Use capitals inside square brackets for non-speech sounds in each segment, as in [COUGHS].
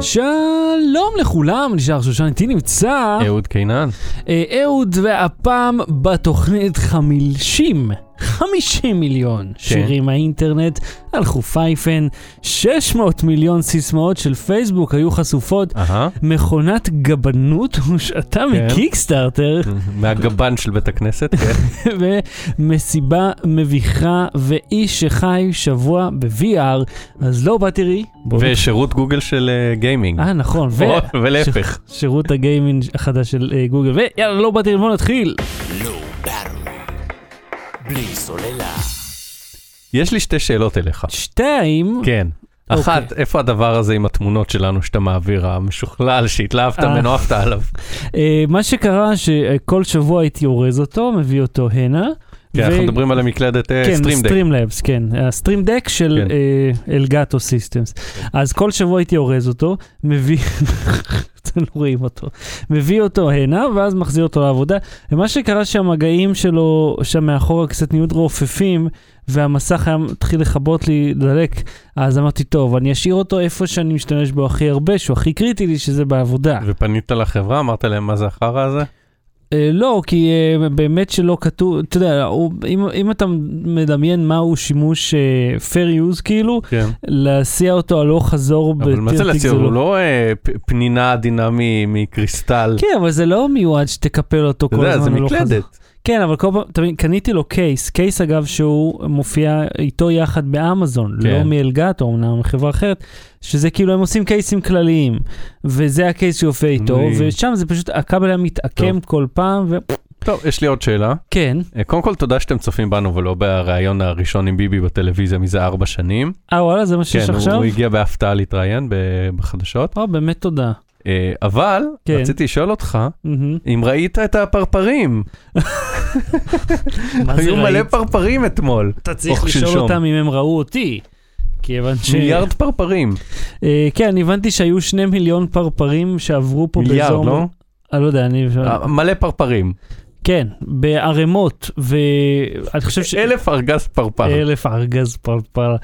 שלום לכולם, נשאר שושן, איתי נמצא אהוד קינן. אה, אהוד, והפעם בתוכנית חמישים, 50 מיליון שירים מהאינטרנט הלכו פייפן, 600 מיליון סיסמאות של פייסבוק היו חשופות. מכונת גבנות הושעתה כן. מקיקסטארטר, [LAUGHS] מהגבן של בית הכנסת, כן. [LAUGHS] ומסיבה מביכה, ואיש שחי שבוע ב-VR, אז לא באתי... ושירות גוגל של אה, גיימינג. אה, נכון, ולהפך. שירות הגיימינג החדש של אה, גוגל, ויאללה, לא באתי בוא נתחיל. לא באטרי. בלי סוללה. יש לי שתי שאלות אליך. שתיים, כן. אוקיי. אחת, איפה הדבר הזה עם התמונות שלנו שאתה מעביר, המשוכלל, שהתלהבת אה. ממנו, עפת עליו? אה, מה שקרה שכל שבוע הייתי אורז אותו, מביא אותו הנה. כן, אנחנו מדברים על המקלדת כן, Stream Deck. Streamlabs, כן, ה Stream Deck של כן. אה, Elgato Systems. אז כל שבוע הייתי אורז אותו, מביא, [LAUGHS] אתם לא רואים אותו, מביא אותו הנה, ואז מחזיר אותו לעבודה. ומה שקרה שהמגעים שלו שם מאחורה קצת נהיו רופפים, והמסך היה מתחיל לכבות לי, לדלק, אז אמרתי, טוב, אני אשאיר אותו איפה שאני משתמש בו הכי הרבה, שהוא הכי קריטי לי, שזה בעבודה. ופנית לחברה, אמרת להם מה זה החרא הזה? אה, לא, כי אה, באמת שלא כתוב, אתה יודע, הוא- אם, אם אתה מדמיין מהו שימוש אה, fair use כאילו, כן. להסיע אותו הלוך חזור אבל מה זה בטירטיק להציע? הוא לא פ- פנינה עדינה מ- מקריסטל. כן, אבל זה לא מיועד שתקפל אותו אתה כל יודע, זה הזמן הלוך חזור. מקלדת. כן, אבל כל פעם, מבין, קניתי לו קייס, קייס אגב שהוא מופיע איתו יחד באמזון, כן. לא מאלגטו, אומנם מחברה אחרת, שזה כאילו הם עושים קייסים כלליים, וזה הקייס שיופיע איתו, אוי. ושם זה פשוט, הכבל היה מתעקם טוב. כל פעם, טוב, יש לי עוד שאלה. וכן, אה, קודם כל, תודה שאתם צופים בנו ולא בריאיון הראשון עם ביבי בטלוויזיה מזה ארבע שנים. אה וואלה, זה מה שיש כן, עכשיו? הוא הגיע בהפתעה להתראיין בחדשות. או, באמת תודה. אה, אבל, כן. רציתי לשאול אותך. אם ראית את הפרפרים. [LAUGHS] היו מלא? פרפרים אתמול. אתה צריך או לשאול. אותם אם הם ראו אותי. כיוון ש... מיליארד פרפרים. אה, כן, אני הבנתי שהיו שני מיליון פרפרים שעברו פה מיליארד, באזור... לא? אני לא יודע, אני... אה, מלא פרפרים. כן, בערימות, ואני חושב ש... אלף ארגז פרפר. אלף ארגז פרפר.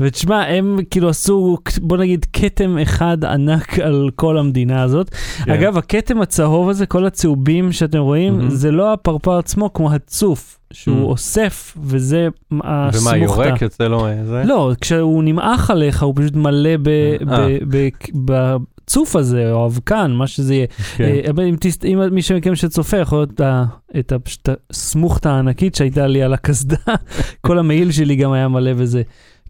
ותשמע, הם כאילו עשו, בוא נגיד, כתם אחד ענק [LAUGHS] על כל המדינה הזאת. כן. אגב, הכתם הצהוב הזה, כל הצהובים שאתם רואים, מהמם. זה לא הפרפר עצמו, כמו הצוף, שהוא מהמם. אוסף, וזה ומה, הסמוכתה. יורק? יוצא לו אה, זה? לא, כשהוא נמעך עליך, הוא פשוט מלא ב- אה. ב- ב- בצוף הזה, או אבקן, מה שזה יהיה. כן. אה, אם תס- אם מי שמכם שצופה יכול להיות את הסמוכתה הענקית שהייתה לי על הקסדה, [LAUGHS] כל המעיל שלי גם היה מלא בזה.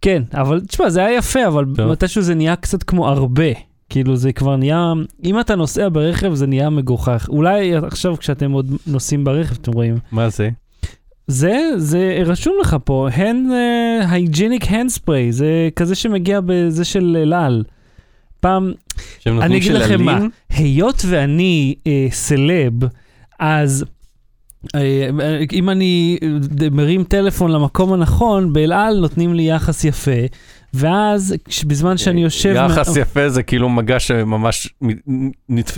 כן, אבל תשמע, זה היה יפה, אבל טוב. מתישהו זה נהיה קצת כמו הרבה. כאילו זה כבר נהיה, אם אתה נוסע ברכב זה נהיה מגוחך. אולי עכשיו כשאתם עוד נוסעים ברכב אתם רואים. מה זה? זה, זה רשום לך פה, hand, uh, hygienic hand spray, זה כזה שמגיע בזה של אל על. פעם, אני אגיד לכם מה? היות ואני אה, סלב, אז אה, אם אני אה, מרים טלפון למקום הנכון, באל על נותנים לי יחס יפה, ואז בזמן שאני יושב... יחס מה- יפה זה כאילו מגע שממש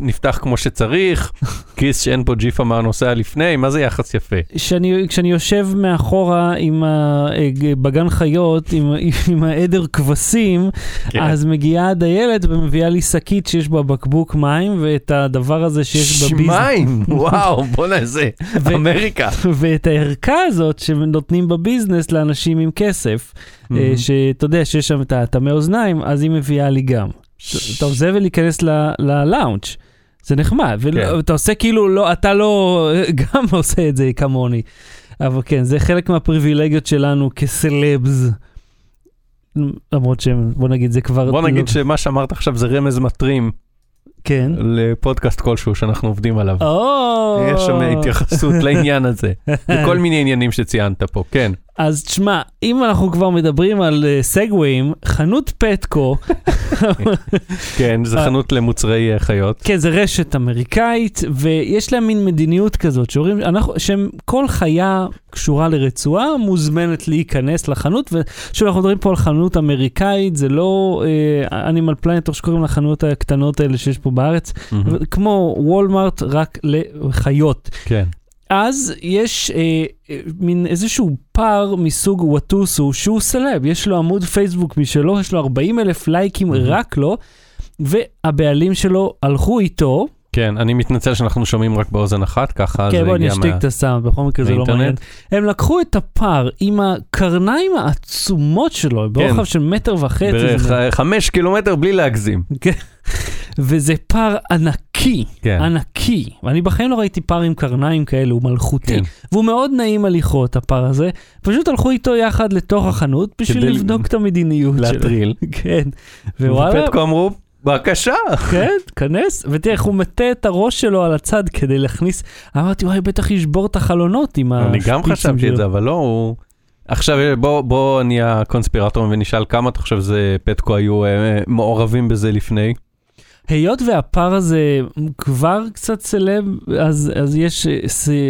נפתח כמו שצריך, [LAUGHS] כיס שאין פה ג'יפה מהנוסע לפני, מה זה יחס יפה? שאני, כשאני יושב מאחורה עם ה, אה, בגן חיות, עם, [LAUGHS] עם העדר כבשים, כן. אז מגיעה הדיילת ומביאה לי שקית שיש בה בקבוק מים, ואת הדבר הזה שיש בביזנס. שמיים, [LAUGHS] וואו, בוא'נה איזה ו- אמריקה. ואת הערכה הזאת שנותנים בביזנס לאנשים עם כסף, אה, שאתה יודע שיש שם את הטמא אוזניים, אז היא מביאה לי גם. טוב, זה ולהיכנס ללאונג'. זה נחמד, כן. ואתה עושה כאילו, לא, אתה לא [LAUGHS] גם [LAUGHS] עושה את זה כמוני. אבל כן, זה חלק מהפריבילגיות שלנו כסלבס. למרות שהם, בוא נגיד, זה כבר... בוא לא- נגיד שמה שאמרת עכשיו זה רמז מטרים כן. לפודקאסט כלשהו שאנחנו עובדים עליו. או... יש שם התייחסות לעניין הזה, [LAUGHS] וכל מיני עניינים שציינת פה, כן. אז תשמע, אם אנחנו כבר מדברים על אה, סגוויים, חנות פטקו, [LAUGHS] כן, זה אה. חנות למוצרי אה, חיות. כן, זה רשת אמריקאית, ויש להם מין מדיניות כזאת, שאומרים, אנחנו, שהם, כל חיה קשורה לרצועה מוזמנת להיכנס לחנות, ושוב, אנחנו מדברים פה על חנות אמריקאית, זה לא אנימל פלנט, איך שקוראים לחנויות הקטנות האלה שיש פה בארץ. כמו וולמארט, רק לחיות. כן. אז יש אה, אה, מין איזשהו פר מסוג וואטוסו שהוא סלב, יש לו עמוד פייסבוק משלו, יש לו 40 אלף לייקים Mhm. רק לו, והבעלים שלו הלכו איתו, כן, אני מתנצל שאנחנו שומעים רק באוזן אחת, ככה זה כן בוא הגיע נשתיק מה... את הסאונד, בכל מקרה זה לא. מעניין. הם לקחו את הפר עם הקרניים העצומות שלו, ברוחב של מטר וחצי, בערך זה- חמש קילומטר בלי להגזים. וזה פר ענקי, כן. ענקי. ואני בחיים לא ראיתי פר עם קרניים כאלה, הוא מלכותי. כן. והוא מאוד נעים הליכות, הפר הזה. פשוט הלכו איתו יחד לתוך החנות בשביל כדי לבדוק את המדיניות שלו. להטריל. [LAUGHS] כן. ווואלה, ופטקו אמרו, בבקשה. כן, כנס, ותראה איך הוא מטה את הראש שלו על הצד כדי להכניס, אמרתי, וואי, בטח ישבור את החלונות עם אני גם השפיצים חשבתי שלו." את זה, אבל לא, הוא... עכשיו בוא, בוא נהיה קונספירטור ונשאל כמה אתה חושב זה פטקו היו אה, מעורבים בזה לפני. היות והפר הזה כבר קצת סלב, אז, אז יש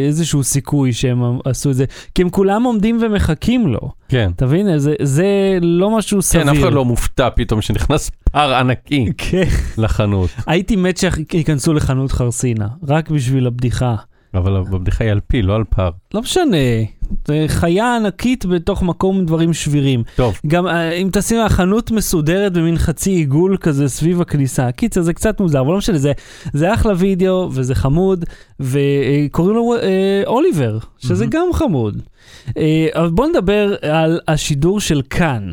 איזשהו סיכוי שהם עשו את זה, כי הם כולם עומדים ומחכים לו. כן. אתה מבין? זה, זה לא משהו סביר. כן, אף אחד לא מופתע פתאום שנכנס פר ענקי [LAUGHS] כן. לחנות. הייתי מת שייכנסו לחנות חרסינה, רק בשביל הבדיחה. אבל בבדיחה היא על פיל, לא על פר. לא משנה, זה חיה ענקית בתוך מקום עם דברים שבירים. טוב, גם אה, אם תשים לב חנות מסודרת במין חצי עיגול כזה סביב הכניסה. קיצר, זה קצת מוזר, אבל לא משנה, זה, זה אחלה וידאו וזה חמוד, וקוראים לו אה, אוליבר, שזה מהמם. גם חמוד. אה, אבל בוא נדבר על השידור של כאן.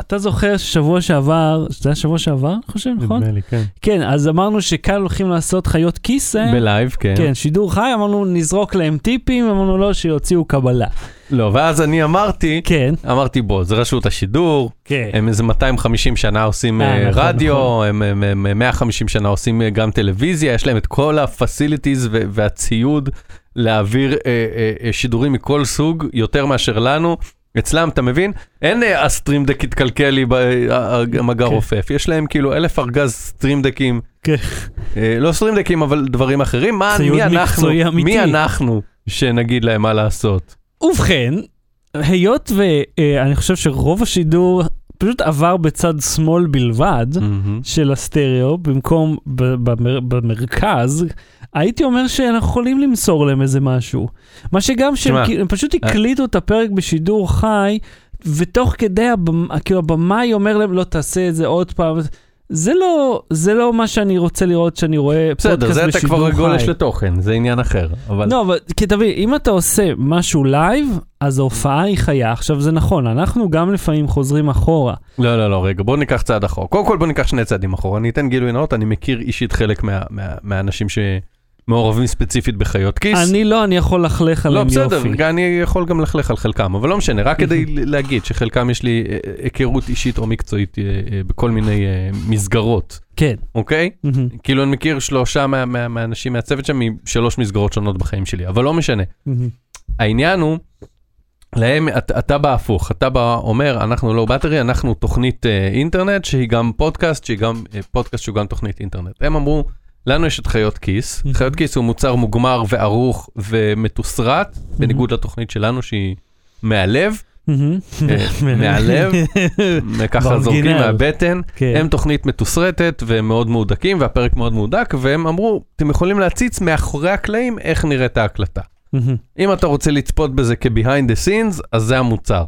אתה זוכר ששבוע שעבר, זה היה שבוע שעבר, אני חושב, נכון? נדמה לי, כן. כן, אז אמרנו שכאן הולכים לעשות חיות כיס. אה? ב live, כן. כן, שידור חי, אמרנו נזרוק להם טיפים, אמרנו לא, שיוציאו קבלה. לא, ואז אני אמרתי, כן, אמרתי בוא, זה רשות השידור, כן. הם איזה 250 שנה עושים אה, אה, נכון, רדיו, נכון. הם, הם, הם 150 שנה עושים אה, גם טלוויזיה, יש להם את כל ו- והציוד להעביר אה, אה, אה, שידורים מכל סוג, יותר מאשר לנו. אצלם, אתה מבין? אין אה, הסטרימדק יתקלקל לי במגע כן. רופף, יש להם כאילו אלף ארגז סטרימדקים, כן. אה, לא סטרימדקים אבל דברים אחרים, מה, מי אנחנו. מי אנחנו שנגיד להם מה לעשות? ובכן, היות ואני חושב שרוב השידור פשוט עבר בצד שמאל בלבד מהמם. של הסטריאו, במקום ב- במר, במרכז, הייתי אומר שאנחנו יכולים למסור להם איזה משהו. מה שגם שהם כאילו- הם פשוט אה- הקליטו את הפרק בשידור חי, ותוך כדי, הבמ, כאילו הבמאי אומר להם, לא תעשה את זה עוד פעם. זה לא, זה לא מה שאני רוצה לראות שאני רואה בסדר, פודקאסט זה אתה בשידור כבר חי. גולש לתוכן, זה עניין אחר. אבל לא, אבל כי תבין, אם אתה עושה משהו live, אז ההופעה היא חיה. עכשיו זה נכון, אנחנו גם לפעמים חוזרים אחורה. לא, לא, לא, רגע, בוא ניקח צעד אחורה. קודם כל בוא ניקח שני צעדים אחורה. אני אתן גילוי נאות, אני מכיר אישית חלק מה- מה- מהאנשים שמעורבים ספציפית בחיות כיס. אני לא, אני יכול ללכלך לא, עליהם בסדר, יופי. אני יכול גם ללכלך על חלקם, אבל לא משנה, רק כדי [LAUGHS] להגיד שחלקם יש לי אה, היכרות אישית או מקצועית אה, אה, בכל מיני אה, מסגרות, כן. אוקיי? כאילו אני מכיר שלושה מה- מה- מהאנשים מהצוות שם משלוש מסגרות שונות בחיים שלי, אבל לא משנה. העניין הוא, להם, אתה, אתה בא הפוך, אתה בא אומר, אנחנו לא באטרי, אנחנו תוכנית אה, אינטרנט שהיא גם פודקאסט, שהיא גם אה, פודקאסט שהוא גם תוכנית אינטרנט. הם אמרו, לנו יש את חיות כיס. חיות כיס הוא מוצר מוגמר וערוך ומתוסרט, בניגוד לתוכנית שלנו שהיא מהלב. אה, מהלב, ככה. זורקים מהבטן, כן. הם תוכנית מתוסרטת והם מאוד מהודקים והפרק מאוד מהודק, והם אמרו, אתם יכולים להציץ מאחורי הקלעים איך נראית ההקלטה. אם אתה רוצה לצפות בזה כ-behind the scenes, אז זה המוצר.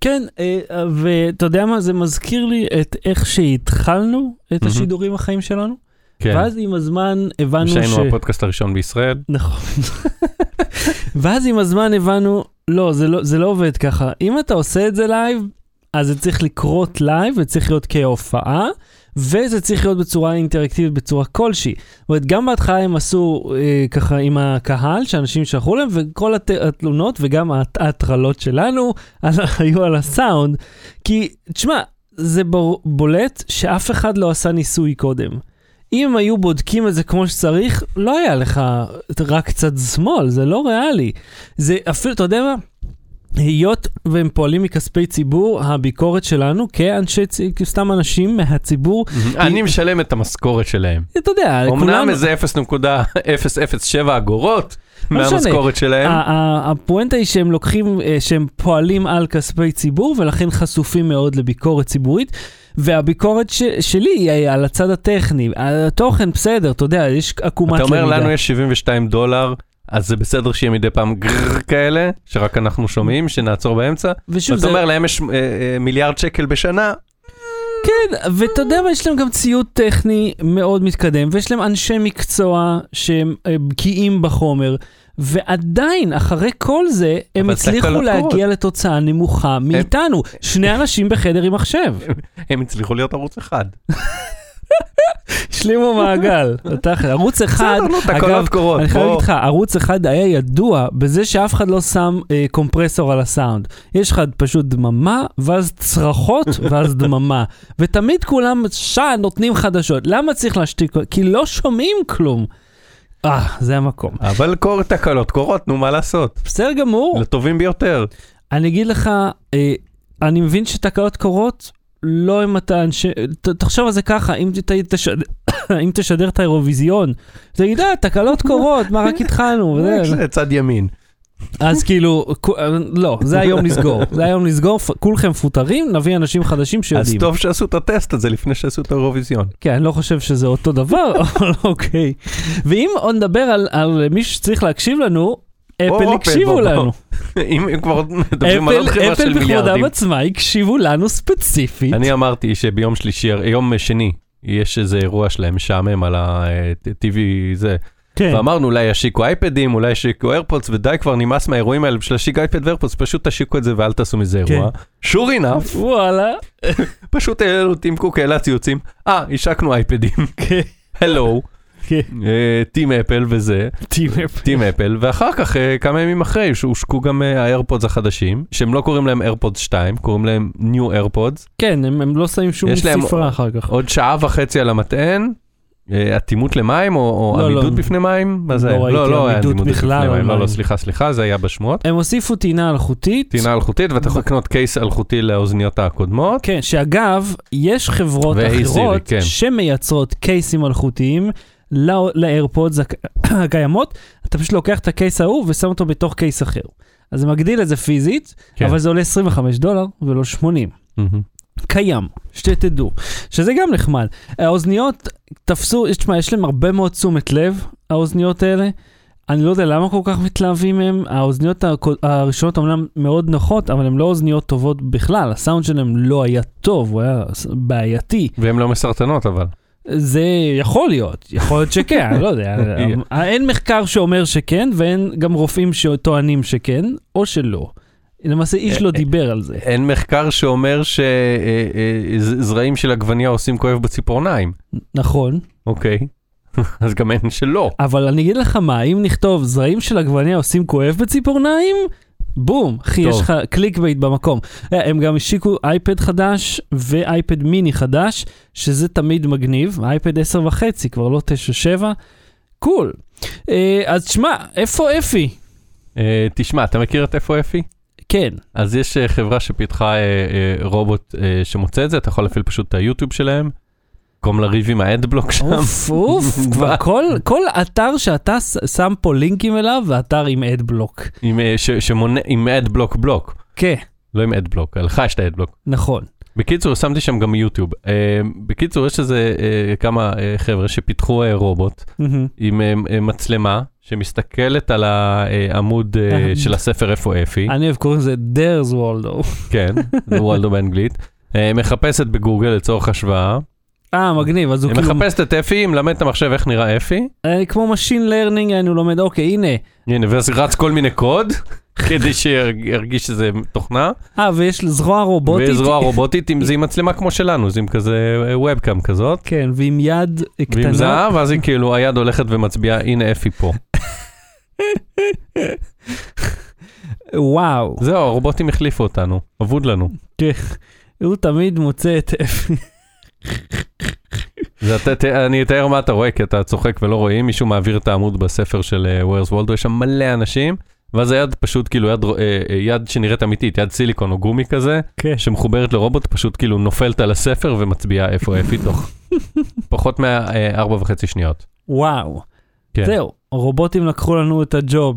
כן, אה, ואתה יודע מה, זה מזכיר לי את איך שהתחלנו את. השידורים החיים שלנו. ואז עם הזמן הבנו ש... שהיינו הפודקאסט הראשון בישראל. נכון. [LAUGHS] ואז עם הזמן הבנו, לא, זה לא, זה לא עובד ככה. אם אתה עושה את זה live, אז זה צריך לקרות live, וצריך להיות כהופעה, וזה צריך להיות בצורה אינטראקטיבית, בצורה כלשהי. זאת אומרת, גם בהתחלה הם עשו אה, ככה עם הקהל, שאנשים שלחו להם, וכל הת- התלונות וגם ההט- ההטרלות שלנו על- [LAUGHS] היו על הסאונד. כי, תשמע, זה בולט שאף אחד לא עשה ניסוי קודם. אם היו בודקים את זה כמו שצריך, לא היה לך רק צד שמאל, זה לא ריאלי. זה אפילו, אתה יודע מה? היות והם פועלים מכספי ציבור, הביקורת שלנו כאנשי, צ- כסתם אנשים מהציבור, אני משלם את המשכורת שלהם. אתה יודע, אמנם כולנו, איזה 0.007 אגורות לא. מהמשכורת שלהם. הפואנטה היא שהם לוקחים, אה, שהם פועלים על כספי ציבור, ולכן חשופים מאוד לביקורת ציבורית. והביקורת ש- שלי היא על הצד הטכני, התוכן בסדר, אתה יודע, יש עקומת אתה אומר למידה. לנו יש 72 דולר, אז זה בסדר שיהיה מדי פעם גרר כאלה, שרק אנחנו שומעים, שנעצור באמצע. ושוב, ואתה זה... אומר להם יש אה, אה, מיליארד שקל בשנה, כן, ואתה יודע מה, יש להם גם ציוד טכני מאוד מתקדם, ויש להם אנשי מקצוע שהם אה, בקיאים בחומר, ועדיין, אחרי כל זה, הם הצליחו להגיע. לתוצאה נמוכה מאיתנו. שני אנשים בחדר עם מחשב. הם הצליחו להיות ערוץ אחד. השלימו מעגל. ערוץ אחד, נו, אגב. אני חייב. להגיד לך, ערוץ אחד היה ידוע בזה שאף אחד לא שם אה, קומפרסור על הסאונד. יש לך פשוט דממה, ואז צרחות, ואז דממה. ותמיד כולם שעה נותנים חדשות. למה צריך להשתיק? כי לא שומעים כלום. אה, זה המקום. אבל קור תקלות קורות, נו מה לעשות? בסדר גמור. לטובים ביותר. אני אגיד לך, אה, אני מבין שתקלות קורות, לא אם אתה אנשי... ת, תחשוב על זה ככה, אם, ת, תשדר, [COUGHS] אם תשדר את האירוויזיון, תגיד, אה, תקלות קורות, מה, רק התחלנו. [LAUGHS] וזה." זה צד ימין. אז כאילו, לא, זה היום לסגור. [LAUGHS] זה היום לסגור, כולכם מפוטרים, נביא אנשים חדשים אז שיודעים. טוב שעשו את הטסט הזה לפני שעשו את האירוויזיון. כן, אני לא חושב שזה אותו דבר, [LAUGHS] אבל אוקיי. ואם עוד נדבר על, על מישהו שצריך להקשיב לנו, אפל אפל, הקשיבו. לנו. [LAUGHS] אם כבר מדברים על עוד אפל, חברה אפל של בכבודם מיליארדים. עצמה הקשיבו לנו ספציפית. אני אמרתי שביום שלישי, יום שני, יש איזה אירוע שלהם משעמם על ה-TV זה. כן. ואמרנו אולי ישיקו אייפדים, אולי ישיקו איירפודס, ודי כבר נמאס מהאירועים האלה בשביל להשיק אייפד ואיירפודס, פשוט תשיקו את זה ואל תעשו מזה כן. אירוע. sure enough, וואלה. [LAUGHS] פשוט העלינו טים קוק העלה ציוצים, אה, השקנו אייפדים. הלו. Tim Apple וזה, Tim Apple. ואחר כך אה, כמה ימים אחרי שהושקו גם אה, ה AirPods החדשים, שהם לא קוראים להם AirPods 2, קוראים להם new AirPods, כן, הם, לא שמים שום ספרה אחר כך. עוד שעה וחצי על המטען. אה, אטימות למים או, לא, עמידות לא. בפני מים? לא לא, היה עמידות עמידות בכלל בפני מים. לא. לא, סליחה, סליחה, זה היה בשמועות. הם הוסיפו טעינה אלחוטית. טעינה אלחוטית, ואתה יכול לקנות case אלחוטי לאוזניות הקודמות. כן, שאגב, יש חברות אחרות כן. שמייצרות קייסים אלחוטיים לא- לאיירפודס הק- [CLEARS THROAT] הקיימות, אתה פשוט לוקח את הקייס ההוא ושם אותו בתוך קייס אחר. אז זה מגדיל את זה פיזית, כן. אבל זה עולה 25 דולר ולא 80. קיים, שתדעו, שזה גם נחמד. האוזניות תפסו, תשמע, יש להם הרבה מאוד תשומת לב, האוזניות האלה. אני לא יודע למה כל כך מתלהבים מהם, האוזניות הראשונות אומנם מאוד נוחות, אבל הן לא אוזניות טובות בכלל, הסאונד שלהם לא היה טוב, הוא היה בעייתי. והן לא מסרטנות אבל. זה יכול להיות, יכול להיות שכן, אני לא יודע. [LAUGHS] אין מחקר שאומר שכן, ואין גם רופאים שטוענים שכן, או שלא. למעשה איש לא דיבר על זה. אין מחקר שאומר שזרעים של עגבניה עושים כואב בציפורניים. נכון. אוקיי. [LAUGHS] אז גם אין שלא. אבל אני אגיד לך מה, אם נכתוב זרעים של עגבניה עושים כואב בציפורניים, בום, אחי. יש לך clickbait במקום. אה, הם גם השיקו iPad חדש ו iPad Mini חדש, שזה תמיד מגניב, iPad 10 וחצי, כבר לא 9-7, cool. אה, אז תשמע, איפה אפי? אה, תשמע, אתה מכיר את איפה אפי? כן, אז יש אה, חברה שפיתחה אה, אה, רובוט שמוצא את זה, אתה יכול להפעיל פשוט את היוטיוב שלהם. קוראים לה ריב עם ה adblock שם. אוף, אוף, [LAUGHS] כבר כל, כל אתר שאתה שם פה לינקים אליו, ואתר עם adblock. עם, ש- שמונה, עם אדבלוק בלוק. כן, לא עם אדבלוק, לך יש את האדבלוק. נכון. בקיצור, שמתי שם גם יוטיוב. אה, בקיצור, יש איזה אה, כמה אה, חבר'ה שפיתחו אה, רובוט. עם אה, מצלמה שמסתכלת על העמוד אה, אה. של הספר איפה אפי, אני אוהב קוראים לזה דרס וולדו. כן, [LAUGHS] זה וולדו באנגלית. אה, מחפשת בגוגל לצורך השוואה, אה, מגניב, אז הוא היא כאילו... מחפשת את אפי, מלמד את המחשב איך נראה אפי, אה, כמו Machine Learning, אני לומד, אוקיי, הנה. הנה, ואז רץ כל מיני קוד, [LAUGHS] כדי שירגיש שזה תוכנה, אה, ויש זרוע רובוטית. וזרוע רובוטית, זה עם מצלמה כמו שלנו, זה עם כזה וובקאם כזאת, כן, ועם יד קטנה. ועם זהב, ואז היא כאילו, היד הולכת ומצביעה, הנה אפי פה. וואו. זהו, הרובוטים החליפו אותנו, אבוד לנו. כן. הוא תמיד מוצא את אפי. אני אתאר מה אתה רואה, כי אתה צוחק ולא רואים, מישהו מעביר את העמוד בספר של ווירס וולדו, יש שם מלא אנשים, ואז היד פשוט כאילו יד, אה, אה, יד שנראית אמיתית, יד סיליקון או גומי כזה, כן. שמחוברת לרובוט, פשוט כאילו נופלת על הספר ומצביעה איפה אפי תוך [LAUGHS] פחות מארבע וחצי שניות. וואו. כן. זהו, הרובוטים לקחו לנו את הג'וב.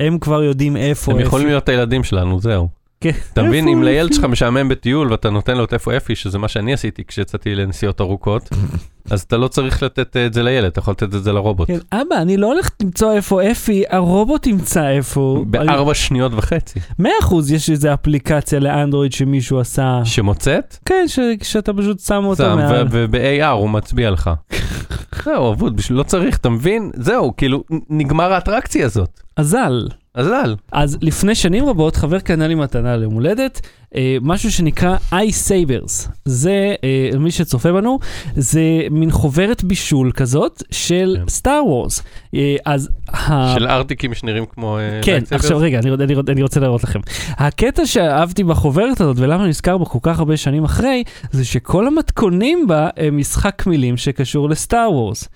הם כבר יודעים איפה הם. יכולים להיות הילדים שלנו, זהו. כן. אתה מבין, איפה אם לילד? שלך משעמם בטיול ואתה נותן לו את איפה אפי, שזה מה שאני עשיתי כשיצאתי לנסיעות ארוכות, [LAUGHS] אז אתה לא צריך לתת אה, את זה לילד, אתה יכול לתת את זה לרובוט. כן, אבא, אני לא הולך למצוא איפה אפי, הרובוט ימצא איפה. בארבע שניות וחצי. מאה אחוז יש איזה אפליקציה לאנדרואיד שמישהו עשה. שמוצאת, כן, ש- שאתה פשוט שם אותו שם, מעל. וב-AR הוא מצביע לך. [LAUGHS] זהו, אבוד, לא צריך, אתה מבין? זהו, כאילו, נגמר האטרקציה הזאת. אזל. אזל. אז לפני שנים רבות חבר קנה לי מתנה ליום הולדת, אה, משהו שנקרא Ice Sabers. זה, אה, מי שצופה בנו, זה מין חוברת בישול כזאת של כן. Star Wars. אה, אז... ה- של ארטיקים שנראים כמו... אה, כן? עכשיו רגע, אני, אני, אני רוצה להראות לכם. הקטע שאהבתי בחוברת הזאת, ולמה אני נזכר בו כל כך הרבה שנים אחרי, זה שכל המתכונים בה הם משחק מילים שקשור ל Star Wars.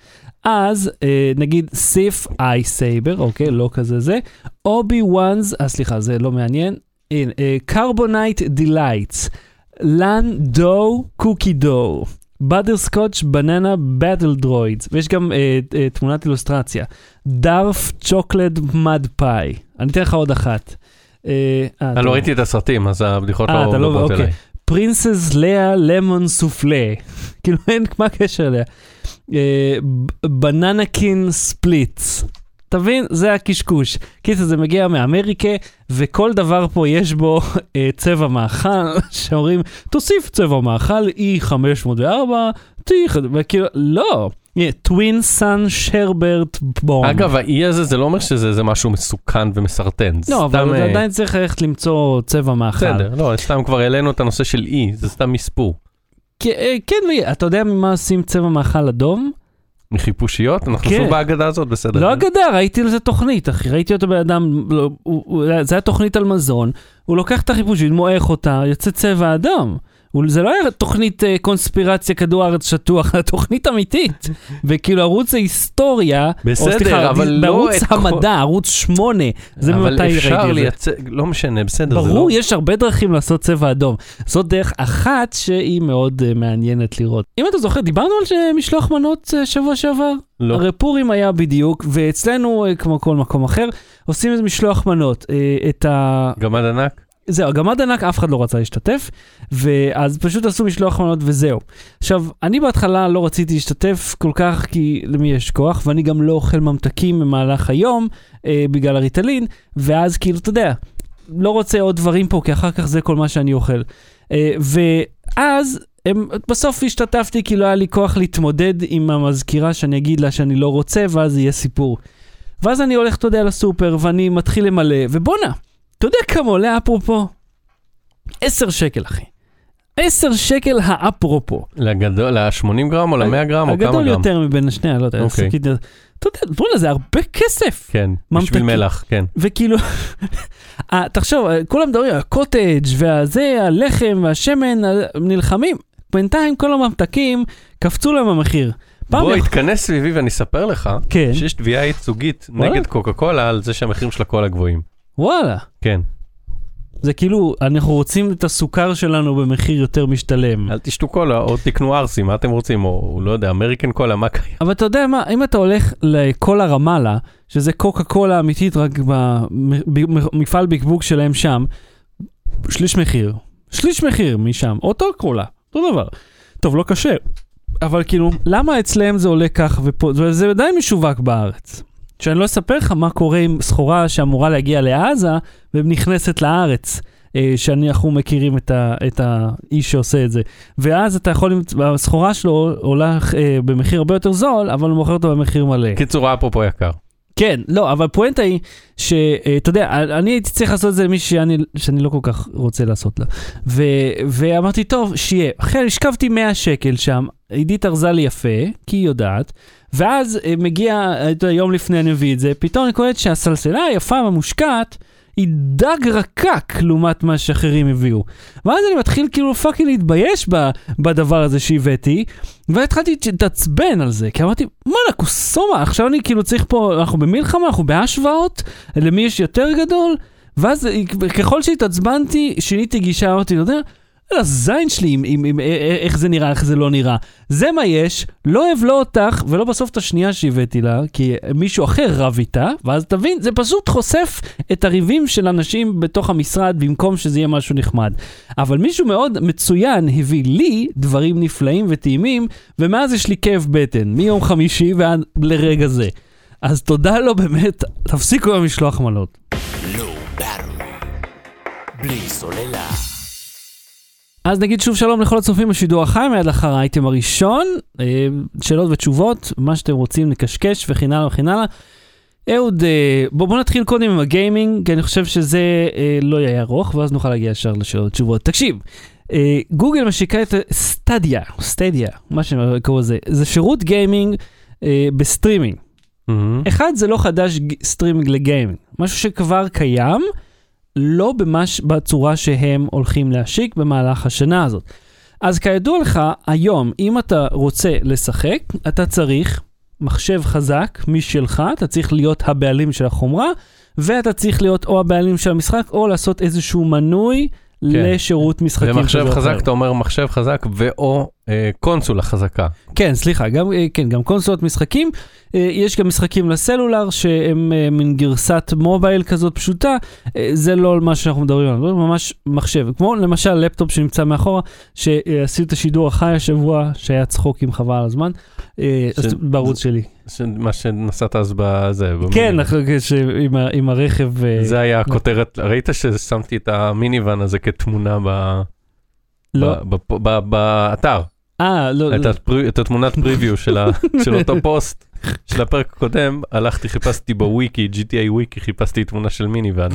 אז אה, נגיד Ice Saber, אוקיי, לא כזה זה, Obi-Wans, אה סליחה, זה לא מעניין, הנה, Carbonite Delights, Lando Cookie Dough, Butterscotch Banana Battle Droids, ויש גם אה, אה, תמונת אילוסטרציה, Darth Chocolate Mud Pie, אני אתן לך עוד אחת. אה, אה, אני. לא ראיתי את הסרטים, אז הבדיחות אה, לא לא- עוברות אוקיי. אליי. Princess Leia Lemon Soufflé. כאילו אין, מה הקשר אליה? בננקין ספליטס. תבין, זה הקשקוש. קיצר, זה מגיע מאמריקה, וכל דבר פה יש בו אה, צבע מאכל, [LAUGHS] שאומרים, תוסיף צבע מאכל E504, T, וכאילו, לא. טווין סאן שרברט בום. אגב, האי הזה, זה לא אומר שזה משהו מסוכן ומסרטן. לא, אבל אתה אה, עדיין צריך ללכת למצוא צבע מאכל. בסדר, לא, סתם כבר העלינו את הנושא של אי, זה סתם מספור. כן, אה, כן, אתה יודע ממה עושים צבע מאכל אדום? מחיפושיות? אנחנו כן. שוב בהגדה הזאת, בסדר. לא אגדה, ראיתי על זה תוכנית, אחי, ראיתי אותו בן אדם, לא, זה היה תוכנית על מזון, הוא לוקח את החיפושית, מועך אותה, יוצא צבע אדום. זה לא היה תוכנית אה, קונספירציה כדור הארץ שטוח, אלא [LAUGHS] תוכנית אמיתית. וכאילו ערוץ ההיסטוריה, או בסדר, סליחה, אבל לא בערוץ את כל- המדע, ערוץ 8, זה ממתי אבל ראיתי את זה. אפשר לייצר, לא משנה, בסדר, זה לא... ברור, יש הרבה דרכים לעשות צבע אדום. זאת דרך אחת שהיא מאוד uh, מעניינת לראות. אם אתה זוכר, דיברנו על ש- משלוח מנות uh, שבוע שעבר? לא. הרי פורים היה בדיוק, ואצלנו, uh, כמו כל מקום אחר, עושים איזה משלוח מנות. Uh, את ה... גמד ענק? זהו, גמד ענק, אף אחד לא רצה להשתתף, ואז פשוט עשו משלוח מנות וזהו. עכשיו, אני בהתחלה לא רציתי להשתתף כל כך, כי למי יש כוח, ואני גם לא אוכל ממתקים במהלך היום, אה, בגלל הריטלין, ואז כאילו, אתה יודע, לא רוצה עוד דברים פה, כי אחר כך זה כל מה שאני אוכל. אה, ואז... הם, בסוף השתתפתי כי לא היה לי כוח להתמודד עם המזכירה שאני אגיד לה שאני לא רוצה, ואז יהיה סיפור. ואז אני הולך, אתה יודע, לסופר, ואני מתחיל למלא, ובואנה, אתה יודע כמה עולה אפרופו? 10 שקל, אחי. 10 שקל האפרופו. לגדול, ל-80 גרם או ל-100 גרם או כמה הגדול גרם? יותר מבין השני, לא יודע. אוקיי. שקית- אתה יודע, בוא'נה, זה הרבה כסף. כן, ממתקים. בשביל מלח, כן. וכאילו, [LAUGHS] אה, תחשוב, כולם מדברים הקוטג' והזה, הלחם והשמן, אה, נלחמים. בינתיים כל הממתקים קפצו להם המחיר. בוא, התכנס סביבי ואני אספר לך כן, שיש תביעה ייצוגית? נגד קוקה קולה על זה שהמחירים של הקולה גבוהים. וואלה. כן. זה כאילו, אנחנו רוצים את הסוכר שלנו במחיר יותר משתלם. אל תשתו קולה או תקנו ארסי, מה אתם רוצים? או לא יודע, אמריקן קולה, מה קיים? אבל אתה יודע מה, אם אתה הולך לקולה רמאללה, שזה קוקה קולה אמיתית רק במפעל בקבוק שלהם שם, שליש מחיר. שליש מחיר משם, אותו קולה, אותו דבר. טוב, לא קשה, אבל כאילו, למה אצלם זה עולה כך ופה, וזה עדיין משווק בארץ. שאני לא אספר לך מה קורה עם סחורה שאמורה להגיע לעזה ונכנסת לארץ. אה, שאנחנו מכירים את, ה, את האיש שעושה את זה. ואז אתה יכול, הסחורה שלו עולה אה, במחיר הרבה יותר זול, אבל הוא מוכר אותה במחיר מלא. קיצור, אפרופו יקר. כן, לא, אבל הפואנטה היא שאתה יודע, אני הייתי צריך לעשות את זה למישהי שאני, שאני לא כל כך רוצה לעשות לה. ו, ואמרתי, טוב, שיהיה. אחרי, השכבתי 100 שקל שם, עידית ארזה לי יפה, כי היא יודעת, ואז אה, מגיע, יודע, יום לפני אני מביא את זה, פתאום אני קולט שהסלסלה היפה והמושקעת, היא דג רקק לעומת מה שאחרים הביאו. ואז אני מתחיל כאילו פאקינג להתבייש בדבר הזה שהבאתי, והתחלתי להתעצבן על זה, כי אמרתי, וואלה, קוסומה, עכשיו אני כאילו צריך פה, אנחנו במלחמה, אנחנו בהשוואות, למי יש יותר גדול, ואז ככל שהתעצבנתי, שיניתי גישה, אמרתי, אתה יודע, הזין שלי עם, עם, עם, א- א- איך זה נראה, איך זה לא נראה. זה מה יש, לא אוהב לא אותך, ולא בסוף את השנייה שהבאתי לה, כי מישהו אחר רב איתה, ואז תבין, זה פשוט חושף את הריבים של אנשים בתוך המשרד, במקום שזה יהיה משהו נחמד. אבל מישהו מאוד מצוין הביא לי דברים נפלאים וטעימים, ומאז יש לי כאב בטן, מיום חמישי ועד לרגע זה. אז תודה לו באמת, תפסיקו עם המשלוח Battery. בלי סוללה. אז נגיד שוב שלום לכל הצופים בשידור החי, מיד לאחר האייטם הראשון, אה, שאלות ותשובות, מה שאתם רוצים נקשקש וכן הלאה וכן הלאה. אהוד, אה, בוא, בוא נתחיל קודם עם הגיימינג, כי אני חושב שזה אה, לא יהיה ארוך, ואז נוכל להגיע ישר לשאלות ותשובות. תקשיב, אה, גוגל משיקה את סטדיה, סטדיה, מה שקוראים לזה, זה שירות גיימינג אה, בסטרימינג. מהמם. אחד, זה לא חדש סטרימינג לגיימינג, משהו שכבר קיים, לא במש, בצורה שהם הולכים להשיק במהלך השנה הזאת. אז כידוע לך, היום, אם אתה רוצה לשחק, אתה צריך מחשב חזק משלך, אתה צריך להיות הבעלים של החומרה, ואתה צריך להיות או הבעלים של המשחק, או לעשות איזשהו מנוי לשירות משחקים. ומחשב חזק, אחר. אתה אומר מחשב חזק ואו קונסולה חזקה. כן, סליחה, גם, אה, כן, גם קונסולות משחקים. אה, יש גם משחקים לסלולר שהם אה, מין גרסת מובייל כזאת פשוטה. אה, זה לא מה שאנחנו מדברים עליו, זה ממש מחשב. כמו למשל לפטופ שנמצא מאחורה, שעשיתי את השידור החי השבוע, שהיה צחוקים חבל על הזמן, אה, ש- בערוץ שלי. ש- מה שנסעת אז בזה. כן. אחרי ש- עם ה- עם הרכב. אה, זה היה הכותרת, ראית ששמתי את המיניוון הזה כתמונה ב- לא. באתר, אה, לא. את לא. הפרי- את התמונת פריוויו של ה- [LAUGHS] של אותו פוסט של הפרק הקודם, הלכתי חיפשתי בוויקי, GTA וויקי, חיפשתי תמונה של מיניוון.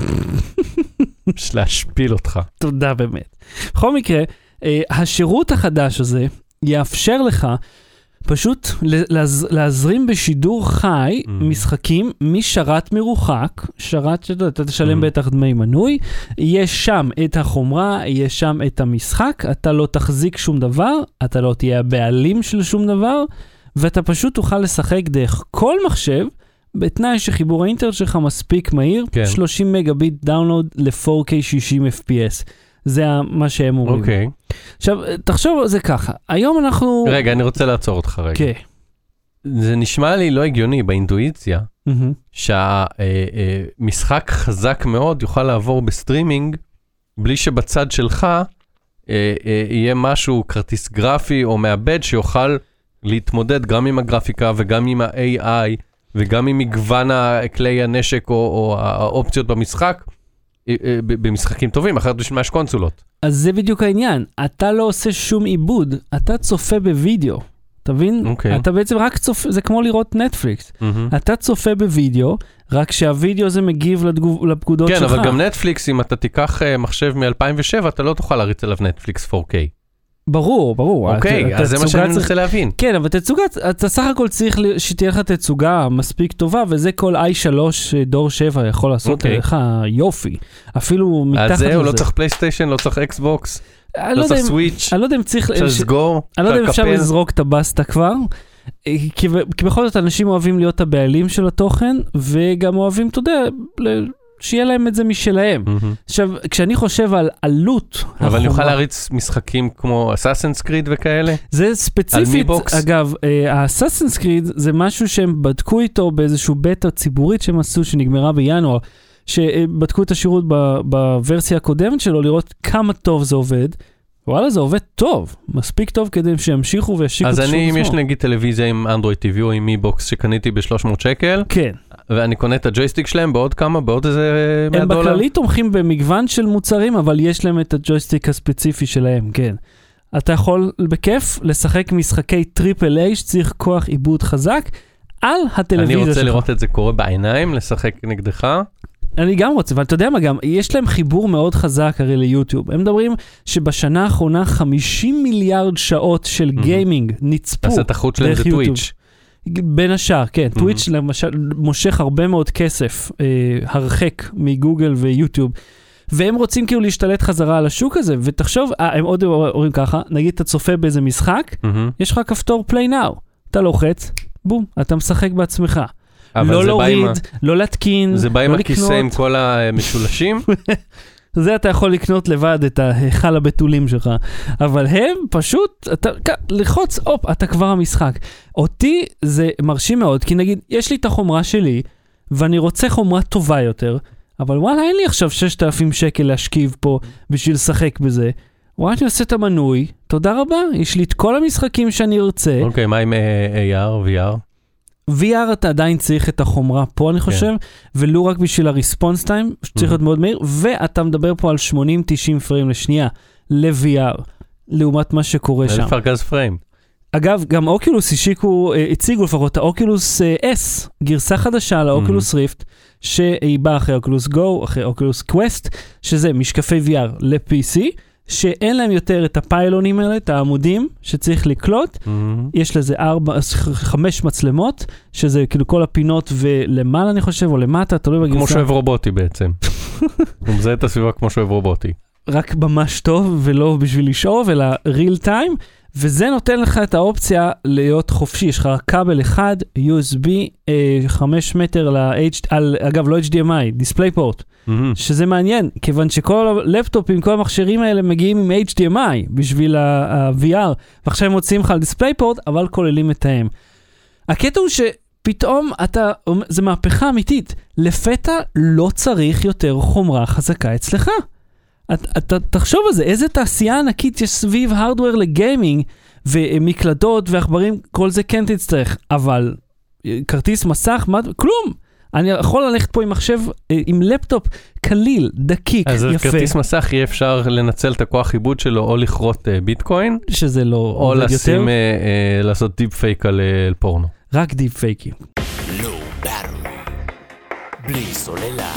[LAUGHS] בשביל להשפיל אותך. תודה באמת. בכל מקרה, אה, השירות החדש הזה יאפשר לך פשוט להז, להזרים בשידור חי Mm. משחקים משרת מרוחק, שרת שאתה אתה תשלם Mm. בטח דמי מנוי, יש שם את החומרה, יש שם את המשחק, אתה לא תחזיק שום דבר, אתה לא תהיה הבעלים של שום דבר, ואתה פשוט תוכל לשחק דרך כל מחשב. בתנאי שחיבור האינטרנט שלך מספיק מהיר, כן. 30 מגה ביט download ל-4K 60 FPS. זה מה שהם אומרים. אוקיי. עכשיו, תחשוב על זה ככה, היום אנחנו... רגע, אני רוצה לעצור אותך רגע. כן. זה נשמע לי לא הגיוני באינטואיציה, מהמם. שהמשחק חזק מאוד יוכל לעבור בסטרימינג, בלי שבצד שלך אה, אה, יהיה משהו, כרטיס גרפי או מעבד שיוכל להתמודד גם עם הגרפיקה וגם עם ה-AI וגם עם מגוון כלי הנשק או, או האופציות במשחק, אה, אה, במשחקים טובים, אחרת בשביל מה יש קונסולות. אז זה בדיוק העניין, אתה לא עושה שום עיבוד, אתה צופה בווידאו, אתה מבין? אוקיי. אתה בעצם רק צופה, זה כמו לראות נטפליקס. מהמם. אתה צופה בווידאו, רק שהווידאו הזה מגיב לתגוב, לפקודות כן, שלך. אבל גם נטפליקס, אם אתה תיקח אה, מחשב מ-2007, אתה לא תוכל להריץ עליו נטפליקס 4K. ברור, ברור. אוקיי, אז זה מה שאני צריך- מנסה להבין. כן, אבל תצוגה, אתה סך הכל צריך שתהיה לך תצוגה מספיק טובה, וזה כל i3 דור 7 יכול לעשות אוקיי. לך יופי. אפילו מתחת אז לזה. זהו, לא צריך פלייסטיישן, לא צריך אקסבוקס, לא לא צריך אם- סוויץ', אני לא יודע אם צריך... אפשר לסגור, אני לא יודע אם אפשר. לזרוק את הבסטה כבר, אה, כי בכל זאת אנשים אוהבים להיות הבעלים של התוכן, וגם אוהבים, אתה יודע, שיהיה להם את זה משלהם. מהמם. עכשיו, כשאני חושב על עלות אבל אני אוכל להריץ משחקים כמו אסאסנס קריד וכאלה? זה ספציפית? אגב, האסאסינס קריד זה משהו שהם בדקו איתו באיזשהו בטא ציבורית שהם עשו, שנגמרה בינואר, שבדקו את השירות ב- בוורסיה הקודמת שלו, לראות כמה טוב זה עובד. וואלה, זה עובד טוב, מספיק טוב כדי שימשיכו וישיקו את אז השירות אני, אם יש. נגיד טלוויזיה עם אנדרואיד TV או עם מיבוקס שקניתי ב-300 שקל, כן, ואני קונה את הג'ויסטיק שלהם בעוד כמה, בעוד איזה 100 הם דולר? בכללי תומכים במגוון של מוצרים, אבל יש להם את הג'ויסטיק הספציפי שלהם, כן. אתה יכול בכיף לשחק משחקי triple A שצריך כוח עיבוד חזק על אני הטלוויזיה שלך. רוצה לראות את זה קורה בעיניים, לשחק נגדך. אני גם רוצה, ואתה יודע מה גם, יש להם חיבור מאוד חזק הרי ליוטיוב. הם מדברים שבשנה האחרונה 50 מיליארד שעות של מהמם. גיימינג נצפו. אז התחרות שלהם דרך זה יוטיוב. טוויץ'. בין השאר, כן. טוויץ' למשל מושך הרבה מאוד כסף אה, הרחק מגוגל ויוטיוב. והם רוצים כאילו להשתלט חזרה על השוק הזה, ותחשוב, אה, הם עוד אומרים ככה, נגיד אתה צופה באיזה משחק, מהמם. יש לך כפתור פליי נאו, אתה לוחץ, בום, אתה משחק בעצמך. לא בא עם להוריד, לא להתקין, זה בא עם לא הכיסא עם. כל המשולשים? [LAUGHS] זה אתה יכול לקנות לבד את ההיכל הבתולים שלך. אבל הם פשוט, אתה, ללחוץ, הופ, אתה כבר המשחק. אותי זה מרשים מאוד, כי נגיד, יש לי את החומרה שלי, ואני רוצה חומרה טובה יותר, אבל וואלה, אין לי עכשיו 6,000 שקל להשכיב פה בשביל לשחק בזה. וואלה, אני עושה את המנוי, תודה רבה, יש לי את כל המשחקים שאני ארצה. אוקיי, מה עם אה, AR, VR? VR אתה עדיין צריך את החומרה פה, אני חושב, ולו רק בשביל הריספונס טיים, שצריך להיות מאוד מהיר, ואתה מדבר פה על 80-90 פריים לשנייה ל-VR, לעומת מה שקורה שם. אלף ארגז פריים. אגב, גם אוקילוס השיקו, אה, הציגו לפחות את האוקילוס אה, S, גרסה חדשה לאוקילוס ריפט, שהיא באה אחרי אוקילוס גו, אחרי אוקילוס קווסט, שזה משקפי VR ל-PC, שאין להם יותר את הפיילונים האלה, את העמודים שצריך לקלוט, מהמם. יש לזה ארבע, חמש מצלמות, שזה כאילו כל הפינות ולמעלה אני חושב, או למטה, תלוי בגרסה. כמו שאוהב רובוטי בעצם. [LAUGHS] הוא מזהה את הסביבה כמו שאוהב רובוטי. רק ממש טוב ולא בשביל לשאוב, אלא real time, וזה נותן לך את האופציה להיות חופשי. יש לך כבל אחד, USB, אה, 5 מטר ל-H, אגב לא HDMI, DisplayPort, מהמם. שזה מעניין, כיוון שכל הלפטופים, כל המכשירים האלה מגיעים עם HDMI בשביל ה-VR, ועכשיו הם מוציאים לך על DisplayPort, אבל כוללים מתאם. הקטע הוא שפתאום אתה, זה מהפכה אמיתית, לפתע לא צריך יותר חומרה חזקה אצלך. אתה, אתה תחשוב על זה, איזה תעשייה ענקית יש סביב hardware לגיימינג, ומקלדות ועכברים, כל זה כן תצטרך, אבל אה, כרטיס מסך, מה, כלום. אני יכול ללכת פה עם מחשב, אה, עם לפטופ קליל, דקיק, אז יפה, כרטיס מסך יהיה אפשר לנצל את הכוח עיבוד שלו או לכרות אה, ביטקוין, שזה לא או עובד יותר, לשים, אה, אה, לעשות deep fake על על פורנו. רק דיפ פייקים. בארווי. בלי סוללה.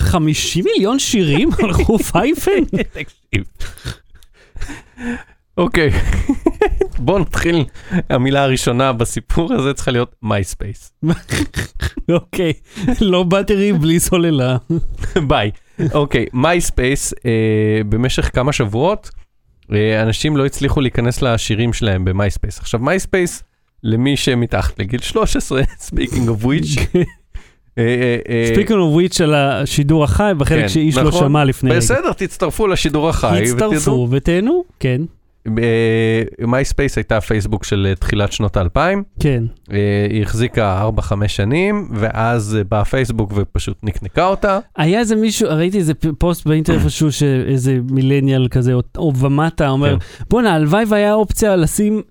50 מיליון שירים [LAUGHS] הלכו פייפן? אוקיי, [LAUGHS] בואו נתחיל. המילה הראשונה בסיפור הזה צריכה להיות מייספייס. [LAUGHS] אוקיי, לא באטרי בלי סוללה. ביי. אוקיי, מייספייס, במשך כמה שבועות, אה, אנשים לא הצליחו להיכנס לשירים שלהם במייספייס. עכשיו, מייספייס, למי שמתחת לגיל 13, [LAUGHS] speaking of which, אה, אה, אה, speaking of which על השידור החי, בחלק כן, שאיש לא נכון. שמע לפני רגע. בסדר, תצטרפו לשידור החי. הצטרפו ותהנו, כן, מייספייס הייתה הפייסבוק של אה, תחילת שנות האלפיים. כן. אה, היא החזיקה 4-5 שנים, ואז אה, בא פייסבוק ופשוט נקנקה אותה. היה איזה מישהו, ראיתי איזה פוסט באינטרנט [CLEARS THROAT] איפשהו שאיזה מילניאל כזה, או- ומטה, אומר, כן. בואנה, הלוואי והיה אופציה לשים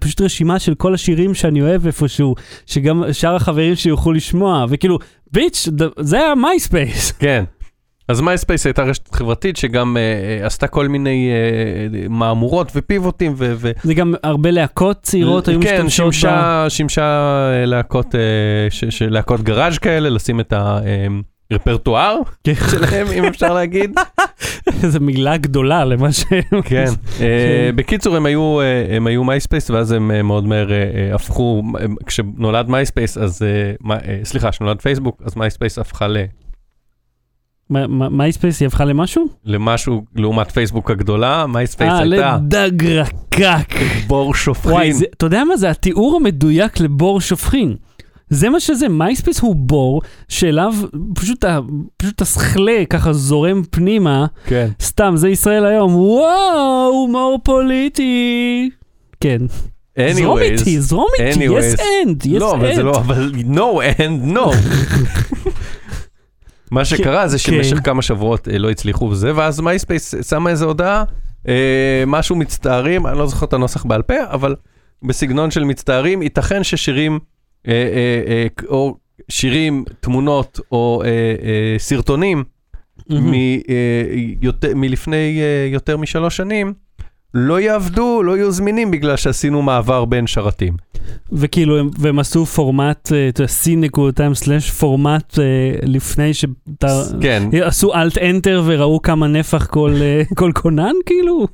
פשוט רשימה של כל השירים שאני אוהב איפשהו, שגם שאר החברים שיוכלו לשמוע, וכאילו, bitch, זה היה מייספייס. כן. אז מייספייס הייתה רשת חברתית שגם אה, עשתה כל מיני אה, מהמורות ופיבוטים ו... ו- זה גם הרבה להקות צעירות היו כן, משתמשות בה. שימשה, שימשה להקות, אה, ש- ש- להקות גראז' כאלה, לשים את הרפרטואר כן. [LAUGHS] שלהם, אם אפשר להגיד. [LAUGHS] זו מילה גדולה למה ש... כן. אה, בקיצור, הם היו, הם היו מייספייס, ואז הם מאוד מהר הפכו, כשנולד מייספייס, אז, סליחה, כשנולד פייסבוק, אז מייספייס הפכה מייספייס היא הפכה למשהו? למשהו לעומת פייסבוק הגדולה, מייספייס אה, הייתה לדג רקק. בור וואי, שופכין. זה- אתה יודע מה זה? התיאור המדויק לבור שופכין. זה מה שזה, מייספייס הוא בור שאליו פשוט, ה- פשוט הסכלה ככה זורם פנימה, כן. סתם, זה ישראל היום, וואו, הומור פוליטי. כן. זרום anyways, איתי, זרום איתי, yes and, yes לא, אבל זה. לא, אבל no and no. [LAUGHS] מה שקרה זה שבמשך כן. כמה שבועות אה, לא הצליחו בזה, ואז מייספייס שמה איזה הודעה, אה, משהו מצטערים, אני לא זוכר את הנוסח בעל פה, אבל בסגנון של מצטערים, ייתכן ששירים, אה, או שירים, תמונות או סרטונים מלפני יותר משלוש שנים, לא יעבדו, לא יהיו זמינים בגלל שעשינו מעבר בין שרתים. וכאילו, הם- והם עשו פורמט, אה, אתה יודע, סלאש פורמט אה, לפני שאתה... כן, עשו אלט אנטר וראו כמה נפח כל, אה, [LAUGHS] כל כונן, כאילו?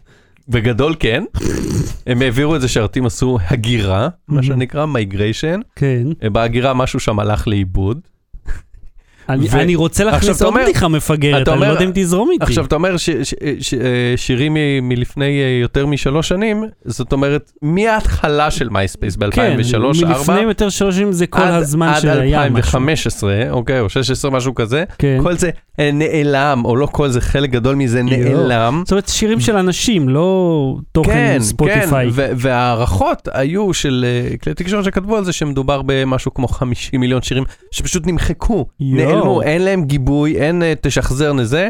בגדול כן. הם העבירו את זה שרתים עשו הגירה, מה. שנקרא migration. כן. בהגירה משהו שם הלך לאיבוד. אני, ו- אני רוצה להכניס עוד אומר- בדיחה מפגרת, אתה אני לא אומר- יודע אם תזרום איתי. עכשיו, אתה אומר ש- ש- ש- אה, שירים מלפני אה, יותר משלוש שנים, זאת אומרת, מההתחלה של מייספייס ב-2003, כן, 2004, מלפני יותר שלוש שנים זה כל הזמן שהיה עד משהו. 2015, אוקיי, או 16, משהו כזה, כן. כל זה אה, נעלם, או לא כל זה, חלק גדול מזה. נעלם. זאת אומרת, שירים של אנשים, לא תוכן כן, כן, ספוטיפיי. ו- וההערכות היו של כלי תקשורת שכתבו על זה שמדובר במשהו כמו 50 מיליון שירים שפשוט נמחקו, יואו. נעלמו, אין להם גיבוי, אין אה, שחזור לזה.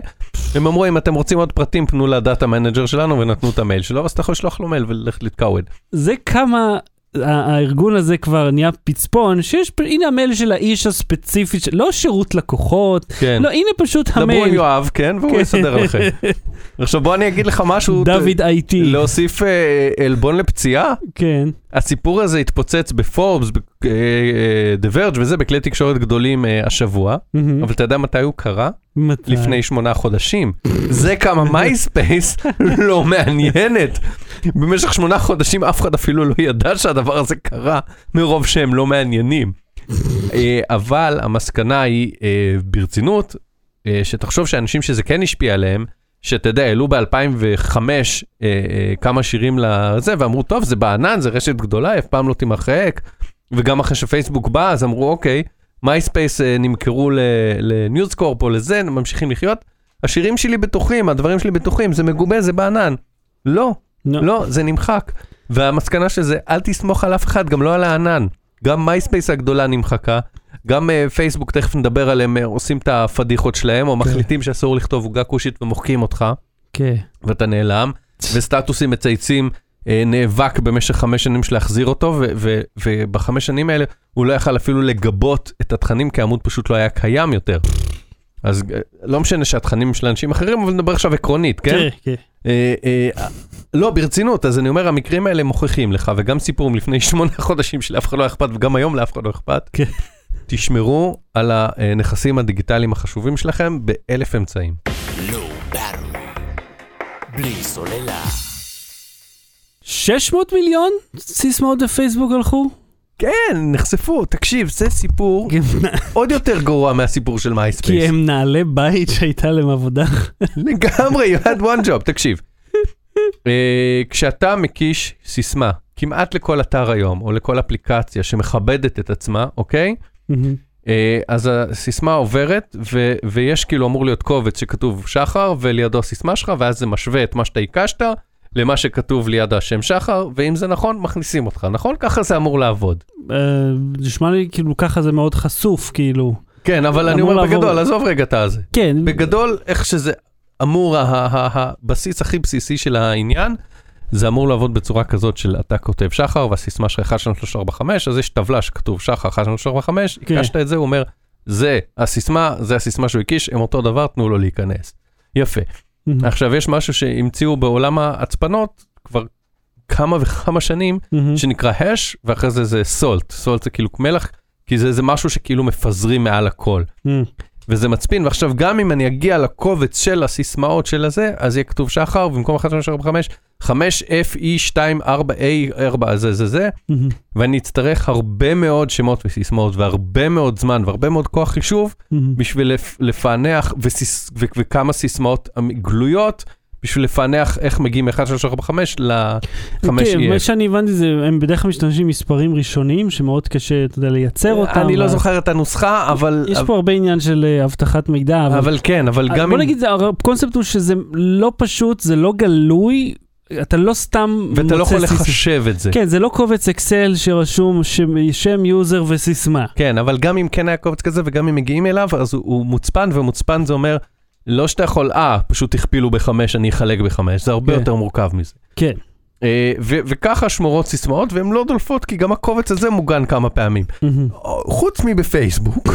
הם אמרו, אם אתם רוצים עוד פרטים, פנו ל data manager שלנו ונתנו את המייל שלו, אז אתה יכול לשלוח לו מייל וללכת לתקעווד. זה כמה הארגון הזה כבר נהיה פצפון, שיש, הנה המייל של האיש הספציפי, לא שירות לקוחות, כן. לא, הנה פשוט דברו עם המייל. יואב, כן, והוא כן. יסדר לכם. [LAUGHS] עכשיו בוא אני אגיד לך משהו, דוד IT, להוסיף אה, עלבון לפציעה. כן. הסיפור הזה התפוצץ בפורבס, The Verge וזה, בכלי תקשורת גדולים אה, השבוע. אבל אתה יודע מתי הוא קרה? מתי? לפני שמונה חודשים. זה כמה [LAUGHS] מייספייס לא מעניינת. במשך שמונה חודשים אף אחד אפילו לא ידע שהדבר הזה קרה, מרוב שהם לא מעניינים. אה, אבל המסקנה היא, אה, ברצינות, אה, שתחשוב שאנשים שזה כן השפיע עליהם, שאתה יודע, העלו ב-2005 כמה שירים לזה, ואמרו, טוב, זה בענן, זה רשת גדולה, אף פעם לא תימחק. וגם אחרי שפייסבוק בא, אז אמרו, אוקיי, מייספייס אה, נמכרו ל News Corp או לזה, ממשיכים לחיות. השירים שלי בטוחים, הדברים שלי בטוחים, זה מגובה, זה בענן. לא, לא. לא, זה נמחק. והמסקנה של זה, אל תסמוך על אף אחד, גם לא על הענן. גם מייספייס הגדולה נמחקה, גם אה, פייסבוק, תכף נדבר עליהם, אה, עושים את הפדיחות שלהם, או מחליטים שאסור לכתוב עוגה כושית ומוחקים אותך, כן. ואתה נעלם, וסטטוסים מצייצים, נאבק במשך חמש שנים של להחזיר אותו, ו- ו- ובחמש שנים האלה הוא לא יכל אפילו לגבות את התכנים, כי העמוד פשוט לא היה קיים יותר. אז אה, לא משנה שהתכנים של אנשים אחרים, אבל נדבר עכשיו עקרונית, כן? כן, כן. אה, אה, לא, ברצינות, אז אני אומר, המקרים האלה מוכיחים לך, וגם סיפור מלפני [LAUGHS] שמונה חודשים שלאף אחד לא אכפת, וגם היום לאף אחד לא אכפת. כן. תשמרו על הנכסים הדיגיטליים החשובים שלכם באלף אמצעים. Low Battery. בלי סוללה. 600 מיליון סיסמאות בפייסבוק הלכו? כן, נחשפו, תקשיב, זה סיפור כי הם- עוד יותר גרוע מהסיפור של כי מייספייס. הם נעלי בית שהייתה להם עבודה. לגמרי, you had one job, תקשיב. אה, כשאתה מקיש סיסמה, כמעט לכל אתר היום, או לכל אפליקציה שמכבדת את עצמה, אוקיי? אה, אז הסיסמה עוברת, ו- ויש כאילו אמור להיות קובץ שכתוב שחר, ולידו הסיסמה שלך, ואז זה משווה את מה שאתה הקשת למה שכתוב ליד השם שחר, ואם זה נכון, מכניסים אותך, נכון? ככה זה אמור לעבוד. אה, נשמע לי כאילו ככה זה מאוד חשוף, כאילו. כן, אבל אני אומר לעבור- בגדול, עזוב רגע את הזה. כן, בגדול, איך שזה אמור, הבסיס הכי בסיסי של העניין, זה אמור לעבוד בצורה כזאת של אתה כותב שחר, והסיסמה שלך 1, 2, 3, 4, 5, אז יש טבלה שכתוב שחר 1, 2, 3, 4, 5, כן. הקשת את זה, הוא אומר, זה הסיסמה, זה הסיסמה שהוא הקיש, הם אותו דבר, תנו לו להיכנס. יפה. מהמם. עכשיו, יש משהו שהמציאו בעולם ההצפנות כבר כמה וכמה שנים, מהמם. שנקרא הש, ואחרי זה זה סולט. סולט זה כאילו מלח, כי זה, זה משהו שכאילו מפזרים מעל הכל. מהמם. וזה מצפין, ועכשיו גם אם אני אגיע לקובץ של הסיסמאות של הזה, אז יהיה כתוב שחר, ובמקום 1, 3, 4, 5, 5 F, E, 2, 4, A, 4, זה, זה, זה. ואני אצטרך הרבה מאוד שמות וסיסמאות, והרבה מאוד זמן, והרבה מאוד כוח חישוב. בשביל לפ, לפענח וסיס, ו, וכמה סיסמאות אמ- גלויות, בשביל לפענח איך מגיעים מ-1, 3, 4, 5 ל-5 כן, מה EF. שאני הבנתי זה, הם בדרך כלל משתמשים מספרים ראשוניים שמאוד קשה, אתה יודע, לייצר אותם. אני לא זוכר את הנוסחה, אבל... יש פה הרבה עניין של אה, אבטחת מידע, אבל... כן, אבל אז גם בוא אם... נגיד, זה- הקונספט הוא שזה לא פשוט, זה לא גלוי, אתה לא סתם ואתה לא יכול סיס- לחשב את זה. כן, זה לא קובץ אקסל שרשום שם user וסיסמה. כן, אבל גם אם כן היה קובץ כזה וגם אם מגיעים אליו, אז הוא, הוא מוצפן, ומוצפן זה אומר, לא שאתה יכול, אה, פשוט הכפילו בחמש, אני אחלק בחמש, זה הרבה כן. יותר מורכב מזה. כן. אה, ו- וככה שמורות סיסמאות, והן לא דולפות, כי גם הקובץ הזה מוגן כמה פעמים. חוץ מבפייסבוק,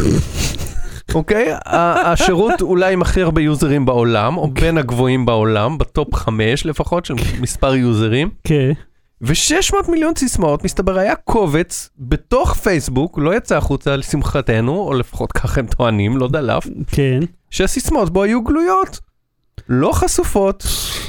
[LAUGHS] אוקיי? השירות אולי עם הכי הרבה יוזרים בעולם, או בין הגבוהים בעולם, בטופ חמש לפחות, של מספר יוזרים. כן. ו-600 מיליון סיסמאות, מסתבר היה קובץ בתוך פייסבוק, לא יצא החוצה לשמחתנו, או לפחות כך הם טוענים, לא דלף, כן. שהסיסמאות בו היו גלויות. לא חשופות,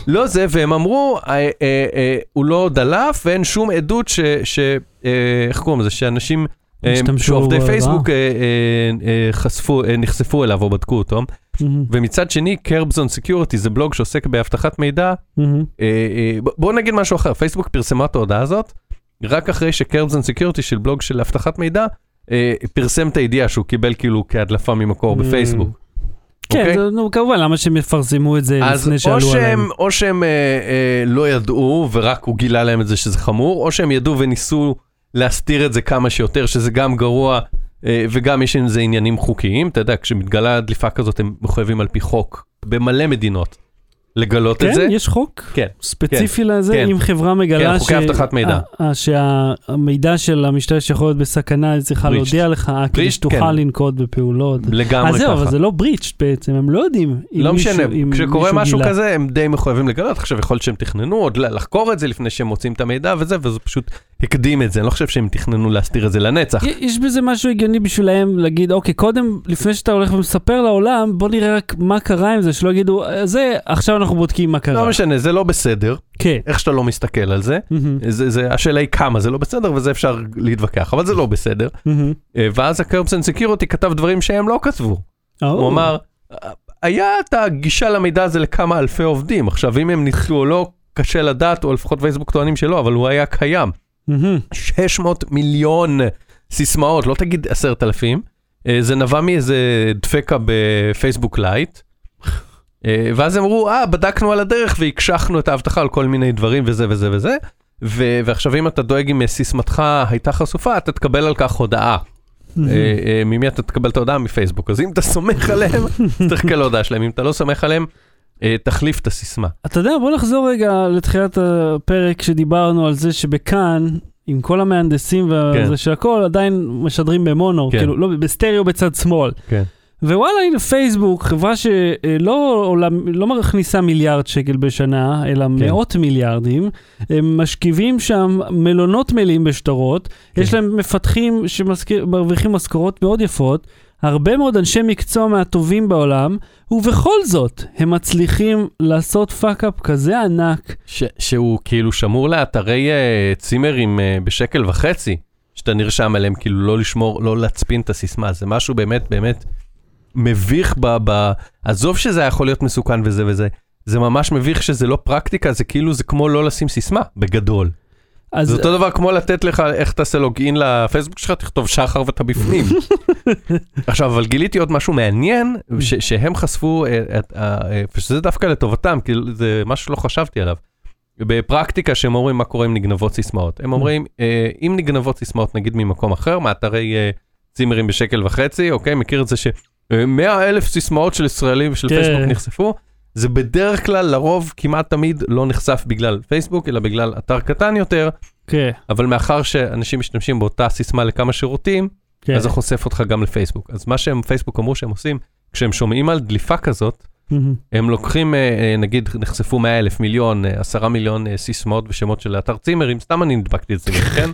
לא זה, והם אמרו, אה, אה, אה, הוא לא דלף ואין שום עדות ש... ש אה, איך קוראים לזה? שאנשים אה, שעובדי. פייסבוק אה, אה, אה, חשפו, אה, נחשפו אליו או בדקו אותו. מהמם, ומצד שני, Krebs on Security זה בלוג שעוסק באבטחת מידע. מהמם. אה, אה, בואו נגיד משהו אחר, פייסבוק פרסמה את ההודעה הזאת, רק אחרי ש Krebs on Security של בלוג של אבטחת מידע, אה, פרסם את הידיעה שהוא קיבל כאילו כהדלפה ממקור Mm. בפייסבוק. כן, אוקיי? זה- נו, כמובן, למה שהם יפרסמו את זה אז לפני או שעלו שהם, עליהם? או שהם אה, אה, לא ידעו ורק הוא גילה להם את זה שזה חמור, או שהם ידעו וניסו להסתיר את זה כמה שיותר, שזה גם גרוע אה, וגם יש עם זה עניינים חוקיים. אתה יודע, כשמתגלה דליפה כזאת הם מחויבים על פי חוק במלא מדינות לגלות את זה. כן, יש חוק כן, ספציפי לזה, כן. אם חברה מגלה כן, חוקי אבטחת מידע. אה, אה, שהמידע של המשתמש שיכול להיות בסכנה, היא צריכה Breached. להודיע לך, אה, כדי שתוכל כן. לנקוט בפעולות. לגמרי אז ככה. זהו, אבל זה לא בריץ' בעצם, הם לא יודעים אם לא מישהו- משנה, אם כשקורה משהו גילה. כזה הם די מחויבים לגלות, עכשיו יכול להיות שהם תכננו עוד לחקור את זה לפני שהם מוצאים את המידע וזה, וזה פשוט הקדים את זה, אני לא חושב שהם תכננו להסתיר את זה לנצח. יש בזה משהו הגיוני בשבילם להגיד, אוקיי, קודם, לפני שאתה הולך ומספר לעולם, בוא נראה רק מה קרה עם זה, שלא יגידו, "אה, זה, עכשיו אנחנו בודקים מה קרה. לא משנה, זה לא בסדר, כן. איך שאתה לא מסתכל על זה. מהמם, זה, זה, השאלה היא כמה זה לא בסדר וזה אפשר להתווכח, אבל זה לא בסדר. אה, ואז ה Krebs on Security כתב דברים שהם לא כתבו. או, הוא אמר, היה את הגישה למידע הזה לכמה אלפי עובדים, עכשיו אם הם ניצלו או לא, קשה לדעת, או לפחות פייסבוק טוענים שלא, אבל הוא היה קיים. מהמם. 600 מיליון סיסמאות, לא תגיד 10,000, אה, זה נבע מאיזה דפקט בפייסבוק לייט. אה, ואז אמרו, אה, בדקנו על הדרך והקשחנו את האבטחה על כל מיני דברים וזה וזה וזה. ו- ועכשיו אם אתה דואג אם סיסמתך הייתה חשופה, אתה תקבל על כך הודעה. אה, ממי אתה תקבל את ההודעה? מפייסבוק. אז אם אתה סומך עליהם, אז תחכה להודעה שלהם. אם אתה לא סומך עליהם, תחליף את הסיסמה. אתה יודע, בוא נחזור רגע לתחילת הפרק שדיברנו על זה שבכאן, עם כל המהנדסים כן. וזה של הכל, עדיין משדרים במונו, כן. כאילו, לא, בסטריאו בצד שמאל. כן. ווואלה, הנה פייסבוק, חברה שלא עולה, לא מכניסה מיליארד שקל בשנה, אלא כן. מאות מיליארדים, הם משכיבים שם מלונות מלאים בשטרות, כן. יש להם מפתחים שמרוויחים משכורות מאוד יפות, הרבה מאוד אנשי מקצוע מהטובים בעולם, ובכל זאת, הם מצליחים לעשות fuck-up כזה ענק. ש- שהוא כאילו שמור לאתרי אה, צימרים אה, בשקל וחצי, שאתה נרשם עליהם, כאילו לא לשמור, לא להצפין את הסיסמה, זה משהו באמת באמת מביך ב... ב... עזוב שזה יכול להיות מסוכן וזה וזה, זה ממש מביך שזה לא פרקטיקה, זה כאילו זה כמו לא לשים סיסמה, בגדול. אז זה אותו דבר כמו לתת לך, איך תעשה לוגין לפייסבוק שלך, תכתוב שחר ואתה בפנים. [LAUGHS] עכשיו, אבל גיליתי עוד משהו מעניין, ש- שהם חשפו, אה, את ה- אה, ושזה דווקא לטובתם, כאילו זה משהו שלא חשבתי עליו. בפרקטיקה שהם אומרים מה קורה עם נגנבות סיסמאות. הם אומרים, אה, אם נגנבות סיסמאות נגיד ממקום אחר, מאתרי אה, צימרים בשקל וחצי, אוקיי, מכיר את זה ש-100 אלף סיסמאות של ישראלים ושל כן. פייסבוק נחשפו, זה בדרך כלל, לרוב, כמעט תמיד לא נחשף בגלל פייסבוק, אלא בגלל אתר קטן יותר, כן, אבל מאחר שאנשים משתמשים באותה סיסמה לכמה שירותים, כן. אז זה חושף אותך גם לפייסבוק. אז מה שהם, פייסבוק אמרו שהם עושים, כשהם שומעים על דליפה כזאת, מהמם. הם לוקחים, אה, אה, נגיד, נחשפו 100 אלף, מיליון, אה, עשרה מיליון אה, סיסמאות ושמות של אתר צימרים, סתם אני נדבקתי את זה, כן?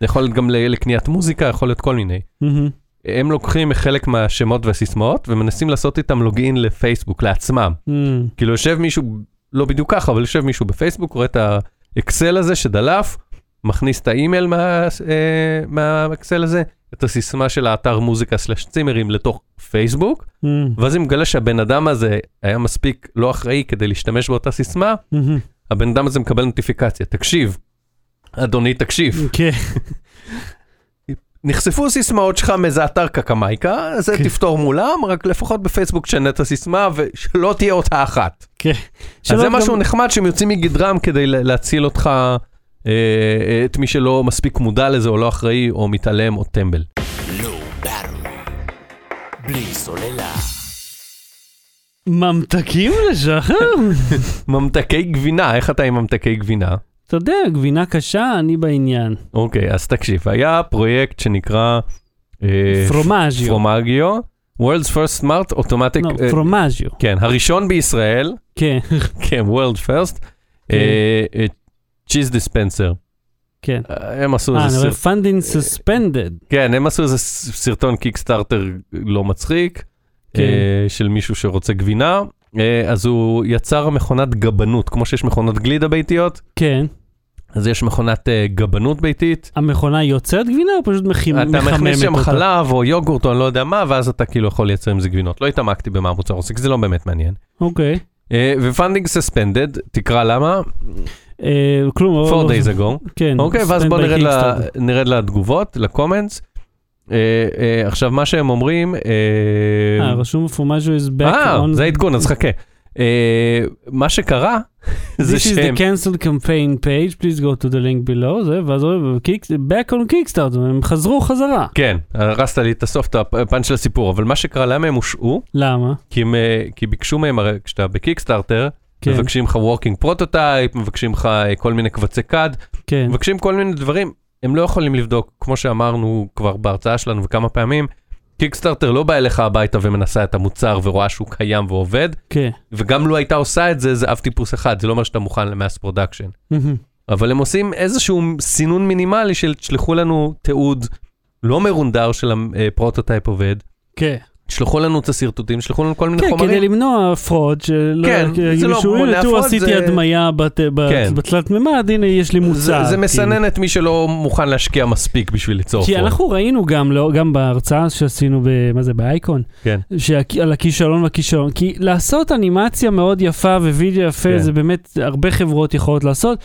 זה [LAUGHS] יכול להיות גם לקניית מוזיקה, יכול להיות כל מיני. מהמם. הם לוקחים חלק מהשמות והסיסמאות ומנסים לעשות איתם לוגין לפייסבוק, לעצמם. מהמם. כאילו יושב מישהו, לא בדיוק ככה, אבל יושב מישהו בפייסבוק, רואה את האקסל הזה שדלף, מכניס את האימייל מה- אה, מהאקסל הזה, את הסיסמה של האתר מוזיקה סלש צימרים לתוך פייסבוק, מהמם. ואז אם מגלה שהבן אדם הזה היה מספיק לא אחראי כדי להשתמש באותה סיסמה, מהמם. הבן אדם הזה מקבל נוטיפיקציה, תקשיב, אדוני תקשיב, כן. [LAUGHS] נחשפו סיסמאות שלך מאיזה אתר קקמייקה, אז זה כן. תפתור מולם, רק לפחות בפייסבוק תשנה את הסיסמה ושלא תהיה אותה אחת. כן. אז זה גם- משהו נחמד שהם יוצאים מגדרם כדי לה- להציל אותך, אה, אה, את מי שלא מספיק מודע לזה או לא אחראי או מתעלם או טמבל. בלי סוללה. ממתקים לשחר? ממתקי גבינה, איך אתה עם ממתקי גבינה? אתה יודע, גבינה קשה, אני בעניין. אוקיי, אז תקשיב, היה פרויקט שנקרא אה, פרומאז'יו. פרומגיו, World's First Smart Automatic, לא, אה, פרומאז'יו. כן, הראשון בישראל, כן, [LAUGHS] כן, World First, כן. צ'יז דיספנסר. כן. הם עשו אה, איזה אני רואה סרט, funding suspended. כן, הם עשו איזה סרטון קיקסטארטר לא מצחיק, כן. אה, של מישהו שרוצה גבינה, אה, אז הוא יצר מכונת גבנות, כמו שיש מכונות גלידה ביתיות, כן. אז יש מכונת אה, גבנות ביתית. המכונה יוצרת גבינה או פשוט מחי- אתה מחממת מכניס שם אותה? חלב או יוגורט או אני לא יודע מה, ואז אתה כאילו יכול לייצר עם זה גבינות. לא התעמקתי במה המוצר כי זה לא באמת מעניין. אוקיי. ו funding suspended, תקרא למה, אה, כלום. 4 לא- days ago. כן. אוקיי, ואז spend בוא נרד. נרד לתגובות, ל comments. אה, אה, עכשיו, מה שהם אומרים, אה, אה, רשום Major is back אה, on... זה העדכון, אז חכה. אה, מה שקרה, זה This is שהם, the cancelled campaign page, please go to the link below, זה, ואז רואים, "Kick- back on Kickstarter, הם חזרו חזרה. כן, הרסת לי את הסוף, את הפאנץ' של הסיפור, אבל מה שקרה, למה הם הושעו? למה? כי, אה, ביקשו מהם, הרי כשאתה בקיקסטארטר, כן, מבקשים לך working prototype, מבקשים לך אה, כל מיני קבצי קאד, כן, מבקשים כל מיני דברים, הם לא יכולים לבדוק, כמו שאמרנו כבר בהרצאה שלנו וכמה פעמים, קיקסטארטר לא בא אליך הביתה ומנסה את המוצר ורואה שהוא קיים ועובד, כן. וגם לו הייתה עושה את זה, זה אב טיפוס אחד, זה לא אומר שאתה מוכן ל mass production. אבל הם עושים איזשהו סינון מינימלי של תשלחו לנו תיעוד לא מרונדר של ה prototype עובד, כן. תשלחו לנו את השרטוטים, תשלחו לנו כל מיני כן, חומרים. כדי למנוע fraud, שלא כן, זה לא מונע הנה, תראו, עשיתי זה- הדמיה בת- כן. בתלת מימד, הנה, יש לי מוצר. זה, זה כאילו. מסנן את מי שלא מוכן להשקיע מספיק בשביל ליצור כי fraud. אנחנו ראינו גם, לא, גם בהרצאה שעשינו, ב, מה זה, באייקון, כן. שעל הכישלון והכישלון, כי לעשות אנימציה מאוד יפה ווידאו יפה, כן. זה באמת, הרבה חברות יכולות לעשות.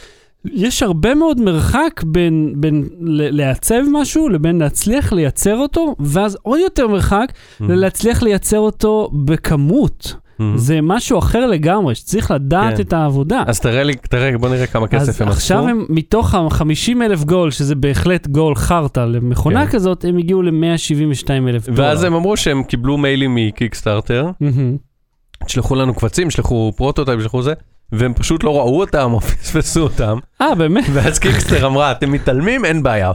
יש הרבה מאוד מרחק בין, בין לעצב משהו לבין להצליח לייצר אותו, ואז עוד יותר מרחק Mm-hmm. ללהצליח לייצר אותו בכמות. Mhm. זה משהו אחר לגמרי, שצריך לדעת כן. את העבודה. אז תראה לי, תראה, בוא נראה כמה כסף הם עשו. עכשיו הם, מתוך ה-50 אלף גול, שזה בהחלט גול חרטא למכונה כן. כזאת, הם הגיעו ל-172 אלף דולר. ואז הם אמרו שהם קיבלו מיילים מ Kickstarter, מהמם. תשלחו לנו קבצים, שלחו prototype, שלחו זה, והם פשוט לא ראו אותם [LAUGHS] או פספסו אותם, אה, באמת? ואז Kickstarter אמרה, אתם מתעלמים, אין בעיה.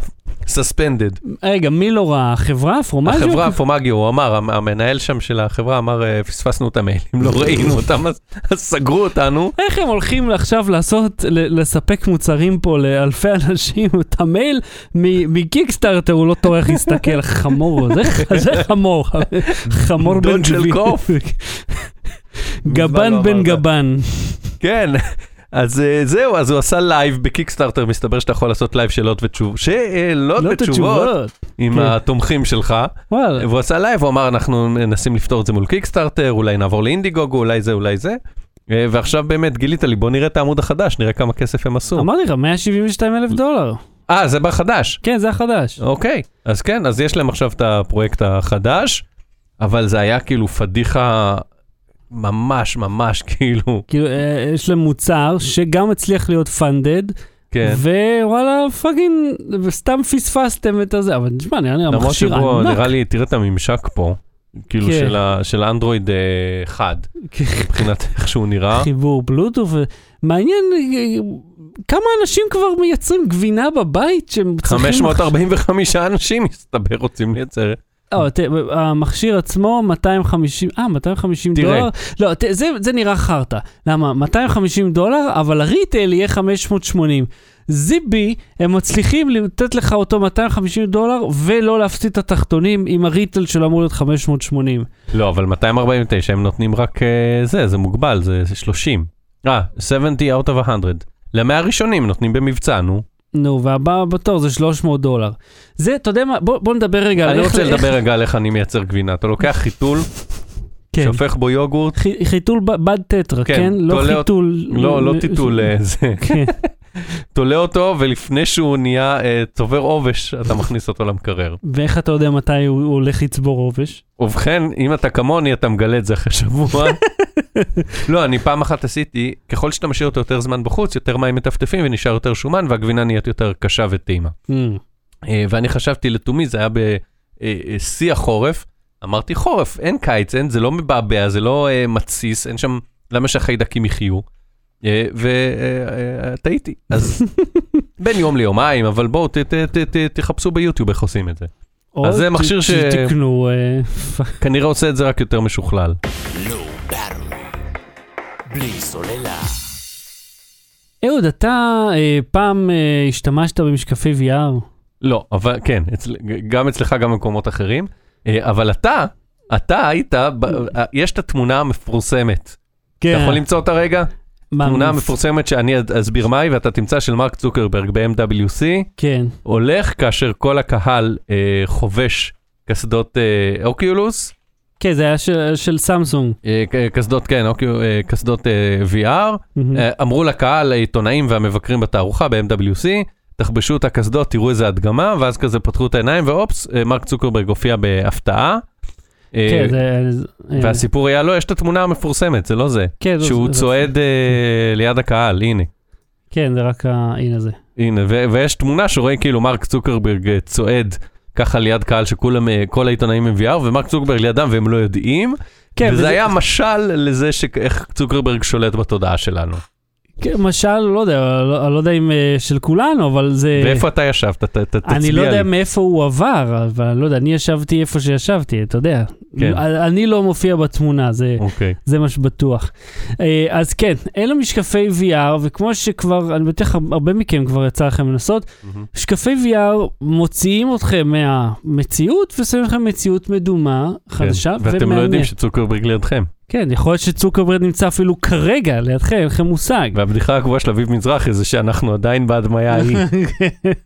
suspended. רגע, מי לא ראה? החברה? Fromaggio? החברה Fromaggio, הוא אמר, המ- המנהל שם של החברה אמר, "אה, פספסנו את המיילים, [LAUGHS] לא ראינו אותם, אז סגרו אותנו. איך הם הולכים עכשיו לעשות, לספק מוצרים פה לאלפי אנשים? [LAUGHS] את המייל מ Kickstarter, הוא לא טורח להסתכל, חמור, זה- חמור, חמור בן דוד של. קוף. גבן לא בן. גבן. כן, אז אה, זהו, אז הוא עשה live ב Kickstarter, מסתבר שאתה יכול לעשות live שאלות ותשובות, שאלות לא ותשובות. עם כן. התומכים שלך. והוא עשה live, הוא אמר, אנחנו מנסים לפתור את זה מול Kickstarter, אולי נעבור ל Indiegogo, אולי זה, אולי זה. אה, ועכשיו באמת גילית לי, בוא נראה את העמוד החדש, נראה כמה כסף הם עשו. אמרתי לך, 172 אלף דולר. אה, זה בחדש. כן, זה החדש. אוקיי, אז כן, אז יש להם עכשיו את הפרויקט החדש, אבל זה היה כאילו פדיחה ממש ממש [LAUGHS] כאילו, כאילו, אה, יש להם מוצר שגם הצליח להיות funded, כן. ווואלה, fucking, סתם פספסתם את הזה, אבל תשמע, נראה לי המכשיר ענק. נראה לי, תראה את הממשק פה, כאילו כן. של ה- של האנדרואיד אה, 1, מבחינת [LAUGHS] איך שהוא נראה. חיבור בלוטו, ומעניין אה, כמה אנשים כבר מייצרים גבינה בבית שהם צריכים... 545 אנשים [LAUGHS] מסתבר רוצים לייצר. אה, ת- המכשיר עצמו 250, אה, 250 תראה. דולר? לא, ת- זה, זה נראה חרטא. למה? 250 דולר, אבל הריטייל יהיה 580. זיבי, הם מצליחים לתת לך אותו 250 דולר ולא להפסיד את התחתונים עם הריטייל שלו אמור להיות 580. לא, אבל 249 הם נותנים רק אה, זה, זה מוגבל, זה זה 30. אה, 70 out of 100. למאה הראשונים נותנים במבצע, נו. נו, והבא בתור זה 300 דולר. זה, אתה יודע מה, בוא, בוא נדבר רגע על אני איך... רוצה איך- לדבר רגע על איך אני מייצר גבינה. אתה לוקח חיתול, כן. שופך בו יוגורט, חי- חיתול ב- בד טטרה, כן, כן? לא חיתול... לא, לא טיטול אה, זה. [LAUGHS] כן. [LAUGHS] תולה אותו, ולפני שהוא נהיה אה, צובר עובש, אתה מכניס אותו למקרר. ואיך אתה יודע מתי הוא הוא הולך לצבור עובש? ובכן, אם אתה כמוני, אתה מגלה את זה אחרי שבוע. [LAUGHS] לא, אני פעם אחת עשיתי, ככל שאתה משאיר אותו יותר זמן בחוץ, יותר מים מטפטפים ונשאר יותר שומן, והגבינה נהיית יותר קשה וטעימה. Mm. אה, ואני חשבתי לתומי, זה היה בשיא החורף, אמרתי חורף, אין קיץ, אין, זה לא מבעבע, זה לא אה, מתסיס, אין שם, למה שהחיידקים יחיו? וטעיתי, אז [LAUGHS] בין יום ליומיים, אבל בואו ת- ת- ת- ת- תחפשו ביוטיוב איך עושים את זה. או זה ת- מכשיר ש- שתקנו, אה, [LAUGHS] כנראה עושה את זה רק יותר משוכלל. Battery. בלי סוללה. אהוד, אתה אה, פעם אה, השתמשת במשקפי VR? לא, אבל כן, אצל, גם אצלך, גם במקומות אחרים. אה, אבל אתה, אתה היית, ב, אה, יש את התמונה המפורסמת. כן. אתה יכול למצוא אותה רגע? מה, תמונה מפ- מפורסמת שאני אסביר מהי, ואתה תמצא של מרק צוקרברג ב-MWC, כן, הולך כאשר כל הקהל אה, חובש קסדות אה, אוקיולוס, כן, זה היה של, של סמסונג. אה, קסדות, כן, אוקיו, אה, קסדות אה, VR, אמרו לקהל, העיתונאים והמבקרים בתערוכה ב-MWC, תחבשו את הקסדות, תראו איזה הדגמה, ואז כזה פתחו את העיניים, ואופס, מרק צוקרברג הופיע בהפתעה. כן, זה... והסיפור היה, לא, יש את התמונה המפורסמת, זה לא זה. כן, שהוא זה- צועד ליד הקהל, הנה. כן, זה רק ה... הנה זה. הנה, ויש תמונה שרואים כאילו מרק צוקרברג צועד ככה ליד קהל שכולם, אה, כל העיתונאים עם VR, ומרק צוקרברג לידם והם לא יודעים. כן, וזה וזה- היה משל לזה שאיך צוקרברג שולט בתודעה שלנו. כן, משל, לא יודע, לא, לא יודע אם אה, של כולנו, אבל זה... ואיפה אתה ישבת? ת- ת- תצביע אני לא לי. יודע מאיפה הוא עבר, אבל לא יודע, אני ישבתי איפה שישבתי, אתה יודע. כן. אני לא מופיע בתמונה, זה, אוקיי. זה מה שבטוח. אה, אז כן, אלו משקפי VR, וכמו שכבר, אני בטוח הרבה מכם כבר יצא לכם לנסות, מהמם. משקפי VR מוציאים אתכם מהמציאות ושמים לכם מציאות מדומה, חדשה כן, ואתם לא ומעניינת. יודעים שצוקרברג לידכם. כן, יכול להיות שצוקרברד נמצא אפילו כרגע לידכם, אין לכם מושג. והבדיחה הקבועה של אביב מזרחי זה שאנחנו עדיין בהדמיה ההיא.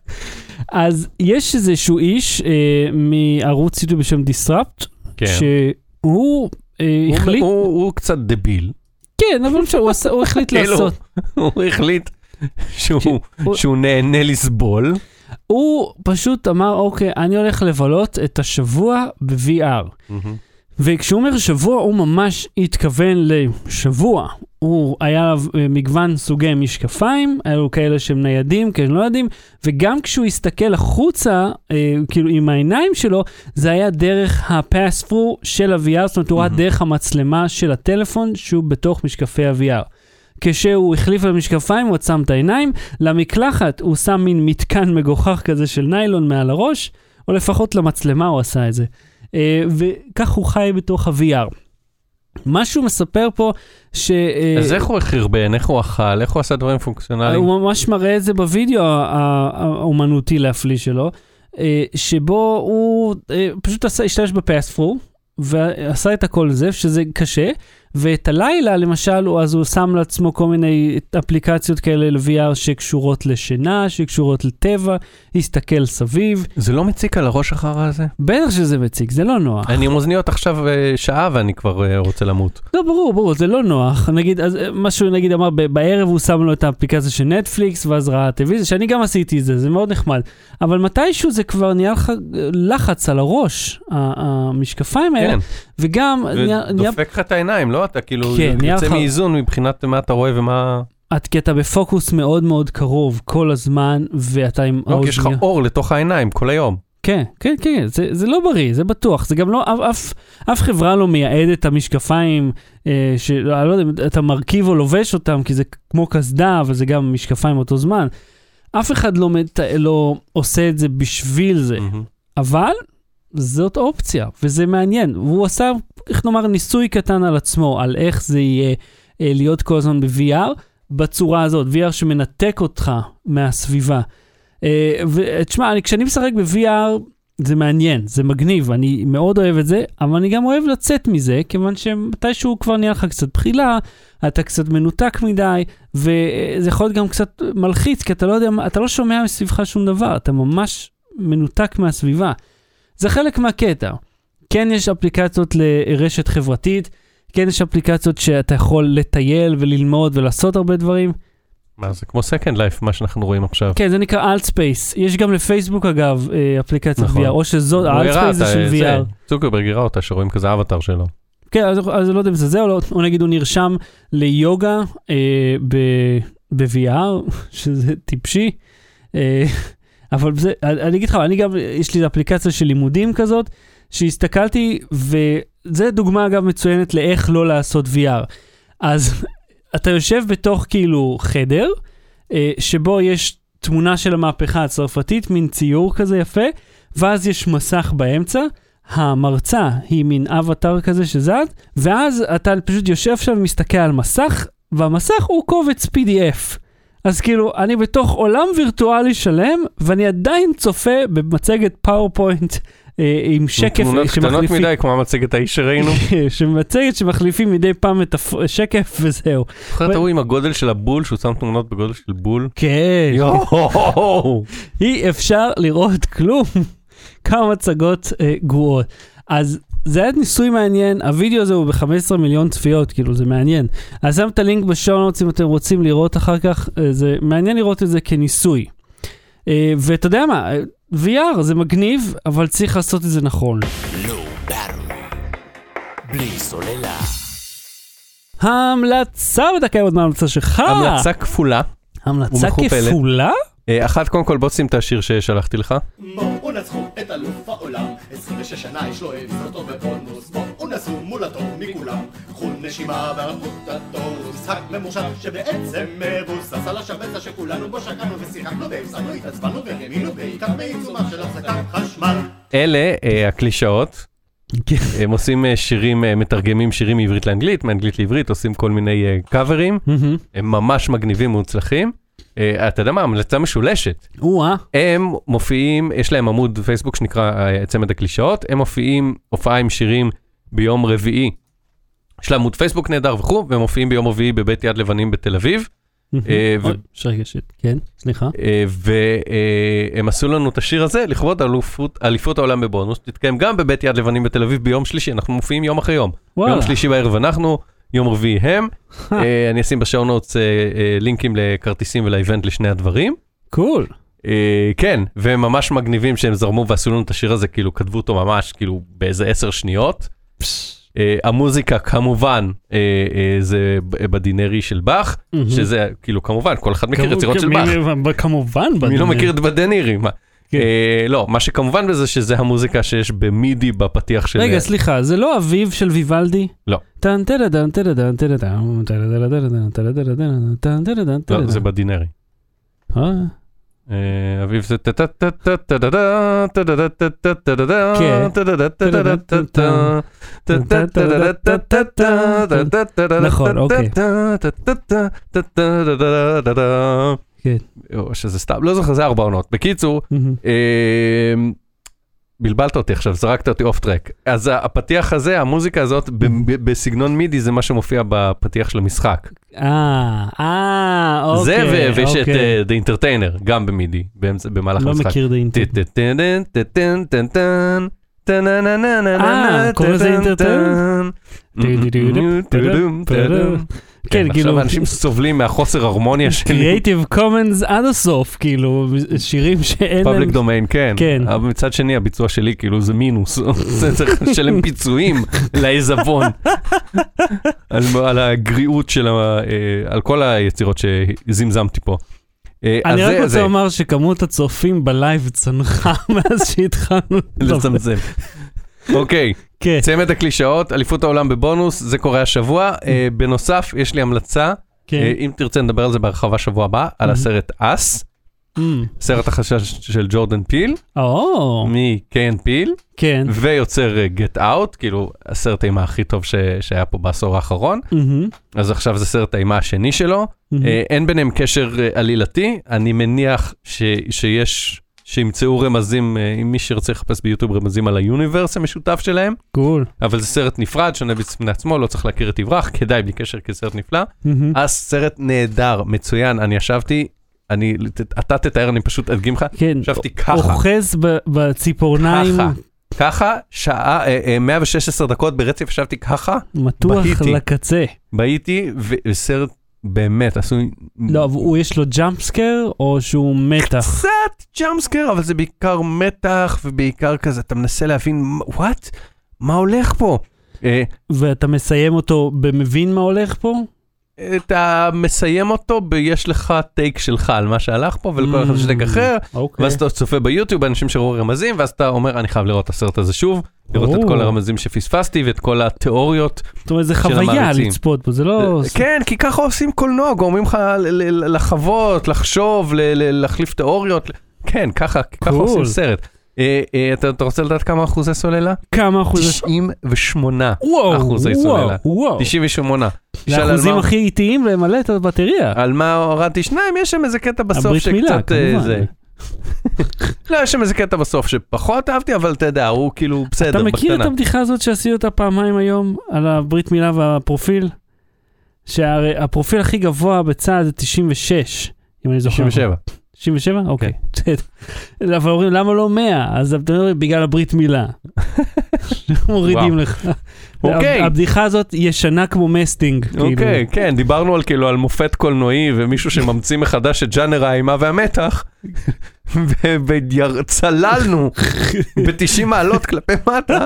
[LAUGHS] אז יש איזשהו איש אה, מערוץ יוטיוב בשם דיסרפט, כן. שהוא אה, הוא- החליט, הוא הוא קצת דביל. כן, אבל בסדר, הוא הוא החליט [LAUGHS] לעשות, הוא החליט שהוא הוא- שהוא נהנה לסבול. הוא פשוט אמר, אוקיי, אני הולך לבלות את השבוע ב-VR. מהמם. וכשהוא אומר שבוע, הוא ממש התכוון לשבוע. הוא היה עליו אה, מגוון סוגי משקפיים, היו כאלה שהם ניידים, כאלה לא יודעים, וגם כשהוא הסתכל החוצה, אה, כאילו עם העיניים שלו, זה היה דרך ה-pass-through של ה-VR, זאת אומרת, הוא ראה. דרך המצלמה של הטלפון שהוא בתוך משקפי ה-VR. כשהוא החליף על המשקפיים, הוא עצם את העיניים, למקלחת הוא שם מין מתקן מגוחך כזה של ניילון מעל הראש, או לפחות למצלמה הוא עשה את זה. אה, וכך הוא חי בתוך ה-VR. מה שהוא מספר פה, ש... אה, אז איך הוא חרבן, איך הוא אכל, איך הוא עשה דברים פונקציונליים? הוא ממש מראה את זה בווידאו האומנותי להפליא שלו, אה, שבו הוא פשוט עשה, השתמש בפספרו, ועשה את הכל זה, שזה קשה, ואת הלילה, למשל, הוא, אז הוא שם לעצמו כל מיני אפליקציות כאלה ל-VR שקשורות לשינה, שקשורות לטבע, הסתכל סביב. זה לא מציק על הראש החרא הזה? בטח שזה מציג, זה לא נוח. אני עם אוזניות עכשיו אה, שעה ואני כבר אה, רוצה למות. לא, ברור, ברור, זה לא נוח. נגיד, אז אה, מה שהוא נגיד אמר, בערב הוא שם לו את האפליקציה של נטפליקס, ואז ראה טלוויזיה, שאני גם עשיתי את זה, זה מאוד נחמד. אבל מתישהו זה כבר נהיה לך לחץ על הראש, המשקפיים האלה, כן, וגם ודופק לך את העיניים, לא? אתה כאילו כן, יוצא לך- מאיזון מבחינת מה אתה רואה ומה... את, כי אתה בפוקוס מאוד מאוד קרוב כל הזמן, ואתה עם לא, כי יש לך האוזניה- אור לתוך העיניים כל היום. כן, כן, כן, זה, זה לא בריא, זה בטוח. זה גם לא, אף, אף, אף חברה לא מייעדת את המשקפיים, אה, של, אני לא יודע, אתה מרכיב או לובש אותם, כי זה כמו קסדה, אבל זה גם משקפיים אותו זמן. אף אחד לא, מת, לא עושה את זה בשביל זה, מהמם. אבל זאת אופציה, וזה מעניין. והוא עשה, איך נאמר, ניסוי קטן על עצמו, על איך זה יהיה אה, להיות כל הזמן ב-VR, בצורה הזאת, VR שמנתק אותך מהסביבה. אה, ותשמע, אני- כשאני משחק ב-VR, זה מעניין, זה מגניב, אני מאוד אוהב את זה, אבל אני גם אוהב לצאת מזה, כיוון שמתישהו כבר נהיה לך קצת בחילה, אתה קצת מנותק מדי, וזה יכול להיות גם קצת מלחיץ, כי אתה לא יודע, אתה לא שומע מסביבך שום דבר, אתה ממש מנותק מהסביבה. זה חלק מהקטע. כן יש אפליקציות לרשת חברתית, כן יש אפליקציות שאתה יכול לטייל וללמוד ולעשות הרבה דברים. מה זה כמו second life מה שאנחנו רואים עכשיו. כן, זה נקרא Altspace. יש גם לפייסבוק אגב אה, אפליקציית נכון. VR, או שזאת, ה Altspace זה של VR. צוקרברג הראה אותה שרואים כזה אבטר שלו. כן, אז, אז לא יודע אם זה זה או לא, או נגיד הוא נרשם ליוגה אה, ב- ב-VR, [LAUGHS] שזה טיפשי. אה, אבל זה, אני אגיד לך, אני גם, יש לי אפליקציה של לימודים כזאת, שהסתכלתי, וזה דוגמה אגב מצוינת לאיך לא לעשות VR. אז [LAUGHS] אתה יושב בתוך כאילו חדר, אה, שבו יש תמונה של המהפכה הצרפתית, מין ציור כזה יפה, ואז יש מסך באמצע, המרצה היא מין אבטר כזה שזז, ואז אתה פשוט יושב שם ומסתכל על מסך, והמסך הוא קובץ PDF. אז כאילו, אני בתוך עולם וירטואלי שלם, ואני עדיין צופה במצגת PowerPoint אה, עם שקף תמונות קטנות שמחליפים, מדי, כמו המצגת ההיא שראינו. [LAUGHS] שמצגת שמחליפים מדי פעם את השקף [LAUGHS] וזהו. זוכר את ההוא עם הגודל של הבול, שהוא שם תמונות בגודל של בול? כן, יואו! [LAUGHS] אי אפשר לראות כלום. כמה מצגות אה, גרועות. אז זה היה ניסוי מעניין, הווידאו הזה הוא ב-15 מיליון צפיות, כאילו זה מעניין. אז שם את הלינק בשעונות אם אתם רוצים לראות אחר כך, אה, זה מעניין לראות את זה כניסוי. אה, ואתה יודע מה, אה, VR זה מגניב, אבל צריך לעשות את זה נכון. Battery. בלי סוללה. המלצה בדקה עוד מההמלצה שלך. המלצה כפולה. המלצה. כפולה? אה, אחת, קודם כל בוא שים את השיר ששלחתי לך. בואו נצחו את אלוף העולם, 26 שנה יש לו את סרטו בבונוס, בואו נסו מול הטוב מכולם, קחו נשימה וערכות התור, משחק ממוחשב שבעצם מבוסס על השבצע שכולנו בו שקענו ושיחקנו והפסקנו, התעצבנו וראינו בעיקר בעיצומה של הפסקת חשמל. אלה אה, הקלישאות, כן. הם עושים אה, שירים, מתרגמים שירים מעברית לאנגלית, מאנגלית לעברית, עושים כל מיני קאברים. הם ממש מגניבים ומוצלחים. אה, אתה יודע מה, המלצה משולשת. או-אה. הם מופיעים, יש להם עמוד פייסבוק שנקרא אה, צמד הקלישאות, הם מופיעים הופעה עם שירים ביום רביעי. יש להם עמוד פייסבוק נהדר וכו', והם מופיעים ביום רביעי בבית יד לבנים בתל אביב. אה, שרגע, כן, סליחה. והם עשו לנו את השיר הזה לכבוד אליפות, העולם בבונוס, תתקיים גם בבית יד לבנים בתל אביב ביום שלישי, אנחנו מופיעים יום אחרי יום. יום שלישי בערב אנחנו, יום רביעי הם. [LAUGHS] אה, אני אשים בשעון נוטס אה, אה, לינקים לכרטיסים ולאיבנט לשני הדברים. קול. אה, כן, והם ממש מגניבים שהם זרמו ועשו לנו את השיר הזה, כאילו כתבו אותו ממש כאילו באיזה עשר שניות. אה, המוזיקה כמובן אה, אה, זה בדינרי של באך, מהמם. שזה כאילו כמובן כל אחד מכיר יצירות של באך. כמובן. מי לא בדנ"א. מכיר את בדנירי? מה? כן. אה, לא, מה שכמובן בזה שזה המוזיקה שיש במידי בפתיח של... רגע, סליחה, זה לא אביב של ויוולדי? לא. לא. זה בדינרי. אה, אה, אביב זה טה טה טה טה טה טה טה טה טה טה טה טה טה טה כן. טה טה כן. או שזה סתם, לא זוכר, זה ארבע עונות. בקיצור, בלבלת אותי עכשיו, זרקת אותי אוף טרק. אז הפתיח הזה, המוזיקה הזאת בסגנון מידי, זה מה שמופיע בפתיח של המשחק. אה, אה, אוקיי. זה, ויש את The Entertainer, גם במידי, במהלך המשחק. לא מכיר The Entertainer. אה, קוראים לזה אינטרטרן? כן, כן, כאילו, עכשיו אנשים סובלים מהחוסר הרמוניה של Creative Commons עד הסוף, כאילו, שירים שאין להם... public domain, כן. כן. אבל מצד שני, הביצוע שלי, כאילו, זה מינוס. [LAUGHS] זה צריך לשלם פיצויים [LAUGHS] לעיזבון. [LAUGHS] על על הגריעות של ה... אה, על כל היצירות שזמזמתי פה. אה, אני רק רוצה לומר שכמות הצופים ב live צנחה מאז שהתחלנו. לצמצם. אוקיי, כן, צמד הקלישאות, אליפות העולם בבונוס, זה קורה השבוע. אה, בנוסף, יש לי המלצה, כן. אה, אם תרצה נדבר על זה בהרחבה שבוע הבא, על Mhm. הסרט אס, אמ, סרט החשש של ג'ורדן פיל, או, מקיין פיל. כן. ויוצר אה, Get Out, כאילו הסרט האימה הכי טוב ש... שהיה פה בעשור האחרון, מהמם, אז עכשיו זה סרט האימה השני שלו. אה, אין ביניהם קשר אה, עלילתי, אני מניח ש... שיש, שימצאו רמזים, אה, אם מי שירצה לחפש ב YouTube רמזים על ה universe המשותף שלהם, cool. אבל זה סרט נפרד, שונה בפני עצמו, לא צריך להכיר את יברח, [LAUGHS] כדאי בלי קשר כי זה סרט נפלא. מהמם. אז סרט נהדר, מצוין, אני ישבתי, אני, אתה תתאר, אני פשוט אדגים לך, כן, ישבתי ככה. אוחז בציפורניים, ככה. ככה, שעה, אה, אה, 116 דקות ברצף ישבתי ככה, מתוח בהיתי. לקצה. בהיתי, וסרט באמת עשוי... לא, אבל הוא יש לו jump scare, או שהוא מתח? קצת jump scare, אבל זה בעיקר מתח, ובעיקר כזה, אתה מנסה להבין, what? מה הולך פה? אה, ואתה מסיים אותו במבין מה הולך פה? אתה מסיים אותו ביש לך take שלך על מה שהלך פה, ולכל אחד יש take אחר, אוקיי. ואז אתה צופה ב YouTube, אנשים שראו רמזים, ואז אתה אומר, אני חייב לראות את הסרט הזה שוב, לראות את. כל הרמזים שפספסתי ואת כל התיאוריות זאת אומרת, זה חוויה. לצפות בו, זה לא... כן, כי ככה עושים קולנוע, גורמים לך לחוות, לחשוב, להחליף תיאוריות. כן, ככה. עושים סרט. אה, אה, אתה אתה רוצה לדעת כמה אחוזי סוללה? כמה אחוז? 98 וואו, אחוזי וואו, סוללה. וואו. 98. זה שאל על אחוזים מה- הכי איטיים למלא את הבטריה. על מה הורדתי שניים, יש שם איזה קטע בסוף מילה, שקצת... אה, כמובן. זה. לא, יש שם איזה קטע בסוף שפחות אהבתי, אבל אתה יודע, הוא כאילו בסדר, אתה מכיר את בקטנה. הבדיחה הזאת שעשיתי אותה פעמיים היום על הברית מילה והפרופיל? שהרי הפרופיל הכי גבוה בצה"ל זה 96, אם אני זוכר. 97. 97? אוקיי. אבל אומרים למה לא 100? אז אתה אומר בגלל הברית מילה. [LAUGHS] מורידים. לך. אוקיי. הבדיחה הזאת ישנה כמו מסטינג. כאילו. אוקיי, כן, דיברנו על כאילו על מופת קולנועי ומישהו שממציא מחדש את ג'אנר האימה והמתח, וצללנו ב-90 מעלות כלפי מטה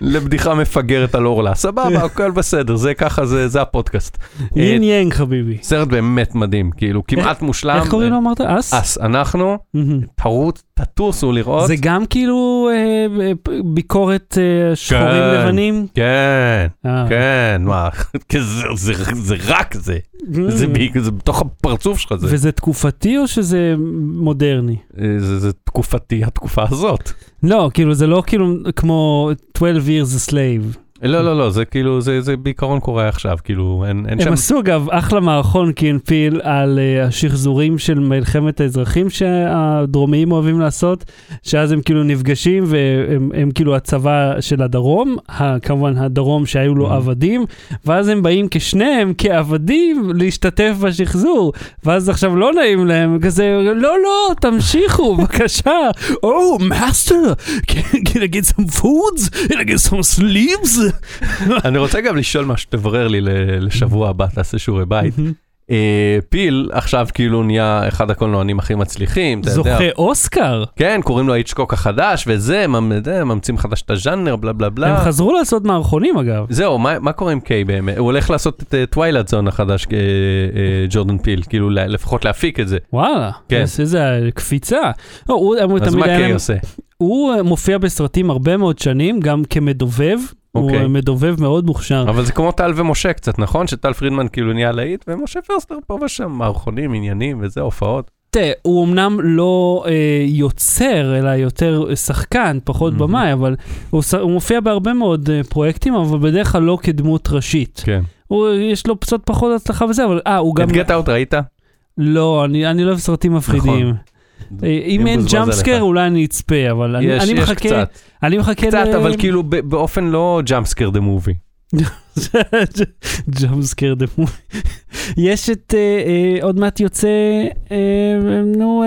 לבדיחה מפגרת על אורלה. סבבה, הכל בסדר, זה ככה, זה זה הפודקאסט. יין אה, יאנג חביבי. סרט באמת מדהים, כאילו כמעט מושלם. איך קוראים לו אמרת? אס? אס, אנחנו. תרוץ, תטוסו לראות. זה גם כאילו אה, אה, ביקורת אה, שחורים כן. לבנים? כן, אה. כן, מה, [LAUGHS] זה- רק זה, זה בתוך הפרצוף שלך, זה וזה תקופתי או שזה מודרני? זה תקופתי, התקופה הזאת. לא, כאילו זה לא כאילו כמו 12 years a slave. לא, לא, לא, זה כאילו, זה זה בעיקרון קורה עכשיו, כאילו, אין אין הם שם... עשו אגב אחלה מערכון קינפיל על uh, השחזורים של מלחמת האזרחים שהדרומיים אוהבים לעשות, שאז הם כאילו נפגשים והם הם כאילו הצבא של הדרום, ה, כמובן הדרום שהיו לו Mhm. עבדים, ואז הם באים כשניהם כעבדים להשתתף בשחזור, ואז עכשיו לא נעים להם, כזה לא לא תמשיכו [LAUGHS] בבקשה, master, can, can I get some foods? Can I get some? [LAUGHS] אני רוצה גם לשאול משהו, תברר לי לשבוע הבא, תעשה שיעורי בית. אה, פיל עכשיו כאילו נהיה אחד הקולנוענים הכי מצליחים. זוכה אוסקר. כן, קוראים לו היצ'קוק החדש, וזה, ממ- זה, ממציאים חדש את הז'אנר, בלה בלה בלה. הם חזרו לעשות מערכונים אגב. זהו, מה, קורה עם קיי באמת? הוא הולך לעשות את Twilight Zone החדש, אה, אה, ג'ורדן פיל, כאילו לפחות להפיק את זה. וואלה, כן. איזה קפיצה. לא, אז מה קיי עושה? הוא אה, מופיע בסרטים הרבה מאוד שנים, גם כמדובב. הוא אוקיי. אה, מדובב מאוד מוכשר. אבל זה כמו טל ומשה קצת, נכון? שטל פרידמן כאילו נהיה להיט, ומשה פרסטר פה ושם, מערכונים, עניינים וזה, הופעות. תראה, הוא אמנם לא אה, יוצר, אלא יותר שחקן, פחות מהמם. במאי, אבל הוא, הוא מופיע בהרבה מאוד אה, פרויקטים, אבל בדרך כלל לא כדמות ראשית. כן. הוא, יש לו קצת פחות הצלחה בזה, אבל אה, הוא גם... את גט אאוט ראית? לא, אני, אני לא אוהב סרטים מפחידים. אה, אם אין jump scare. אולי אני אצפה, אבל אני, יש, אני יש מחכה, קצת, אני מחכה קצת, ל- אבל כאילו באופן לא jump scare the movie. Jump scare the movie. יש את, אה, אה, עוד מעט יוצא, אה, נו,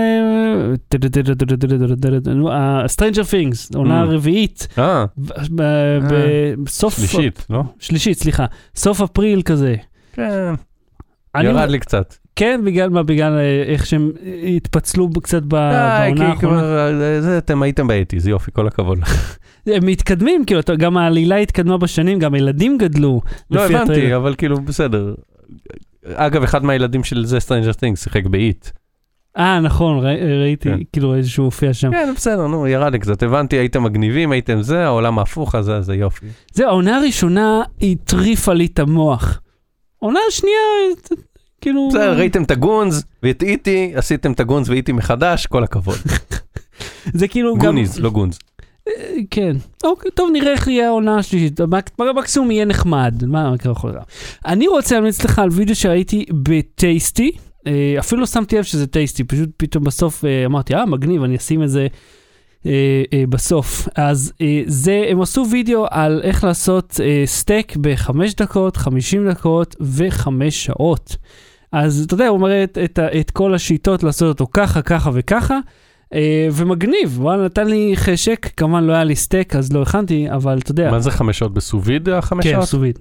Stranger Things, עונה Mm. רביעית, אה, בסוף, שלישית, לא? שלישית, סליחה, סוף אפריל כזה. כן, ירד לי קצת. כן, בגלל מה? בגלל אה, איך שהם התפצלו קצת די, בעונה האחרונה. אה, זה, אתם הייתם ב eighties, יופי, כל הכבוד. [LAUGHS] הם מתקדמים, כאילו, גם העלילה התקדמה בשנים, גם הילדים גדלו. לא, הבנתי. אבל כאילו, בסדר. אגב, אחד מהילדים של זה, Stranger Things, שיחק ב It. אה, נכון, ראי- ראיתי, כן. כאילו, איזשהו הופיע שם. כן, בסדר, נו, ירד לי קצת. הבנתי, הייתם מגניבים, הייתם זה, העולם ההפוך, אז זה- זה יופי. זהו, העונה הראשונה הטריפה לי את המוח. העונה השנייה, ת- כאילו... בסדר, ראיתם את הגונז, ואת איטי, עשיתם את הגונז ואיטי מחדש, כל הכבוד. [LAUGHS] זה כאילו גם... גוניז, לא גונז. אה, כן. אוקיי, טוב, נראה איך יהיה העונה השלישית. במקסימום יהיה נחמד. מה מה יכול להיות? אני רוצה להמליץ לך על וידאו שראיתי בטייסטי. אה, אפילו לא שמתי לב שזה טייסטי, פשוט פתאום בסוף אה, אמרתי, אה, מגניב, אני אשים את זה אה, אה, בסוף. אז אה, זה, הם עשו וידאו על איך לעשות אה, סטייק בחמש דקות, חמישים דקות וחמש שעות. אז אתה יודע, הוא מראה את, את, את כל השיטות לעשות אותו ככה, ככה וככה. אה, ומגניב, וואלה, נתן לי חשק, כמובן לא היה לי סטייק אז לא הכנתי, אבל אתה יודע, מה זה חמש שעות בסו-ויד, החמש כן, שעות? סו-ויד.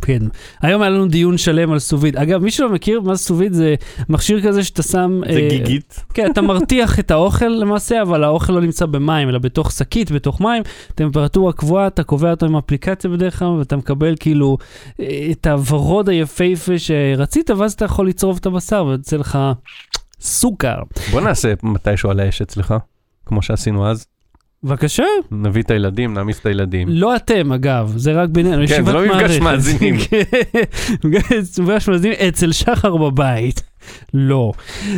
כן, היום היה לנו דיון שלם על סו-ויד. אגב, מי שלא מכיר מה זה סו-ויד זה מכשיר כזה שאתה שם... זה אה, גיגית. כן, אתה מרתיח את האוכל למעשה, אבל האוכל לא נמצא במים, אלא בתוך שקית, בתוך מים, טמפרטורה קבועה, אתה קובע אותו עם אפליקציה בדרך כלל, ואתה מקבל כאילו אה, את הוורוד היפהפה שרצית, ואז אתה יכול לצרוב את הבשר ויוצא לך סוכר. בוא נעשה מתישהו על האש אצלך, כמו שעשינו אז. בבקשה. נביא את הילדים, נעמיס את הילדים. לא אתם, אגב, זה רק בינינו, כן, זה לא ישיבת מפגש מערכת. מאזינים. [LAUGHS] כן, מפגש מאזינים אצל שחר בבית. לא.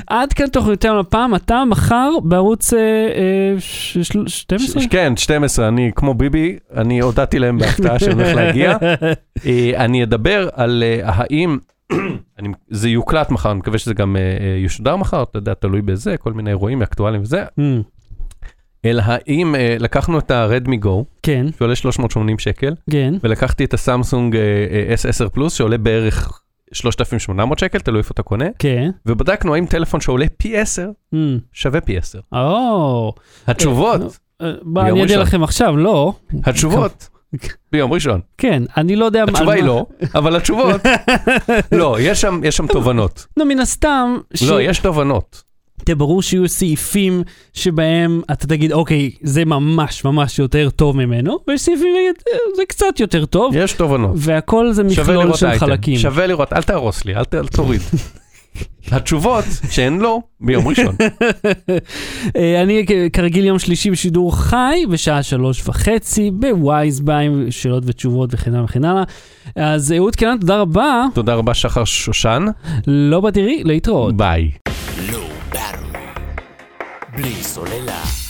עד כאן תוכניותינו הפעם, אתה מחר בערוץ אה, אה, ש- של- 12? ש- כן, 12, אני כמו ביבי, אני הודעתי להם בהפתעה שאני הולך להגיע. [LAUGHS] אה, אני אדבר על אה, האם, [CLEARS THROAT] אני- זה יוקלט מחר, אני מקווה שזה גם אה, אה, ישודר מחר, אתה יודע, תלוי בזה, כל מיני אירועים אקטואליים וזה, אמ, אלא האם אה, לקחנו את הרדמי גו, כן, שעולה 380 שקל, כן, ולקחתי את הסמסונג אה, אה, S10 פלוס, שעולה בערך 3,800 שקל, תלוי איפה אתה קונה, כן. ובדקנו האם טלפון שעולה פי 10 אמ, שווה פי 10. או. התשובות, אה, ביום אני ראשון. לכם עכשיו, לא. התשובות, ביום ראשון. כן, אני לא יודע... התשובה היא מה- לא, אבל התשובות, [LAUGHS] לא, יש שם, תובנות. לא, מן הסתם, לא, יש תובנות. תראה, ברור שיהיו סעיפים שבהם אתה תגיד, אוקיי, זה ממש ממש יותר טוב ממנו, ויש סעיפים נגיד, "אה, זה קצת יותר טוב, יש תובנות. והכל זה מכלול של אייטם. חלקים. שווה לראות, אל תהרוס לי, אל ת- אל תוריד. [LAUGHS] התשובות שהן לא, ביום ראשון. [LAUGHS] אה, אני כרגיל יום שלישי בשידור חי, בשעה שלוש וחצי, בווייז ביים, שאלות ותשובות וכן הלאה וכן הלאה. אז אהוד קנן, תודה רבה, תודה רבה, שחר שושן. לא בתראי, להתראות. ביי. בלי סוללה.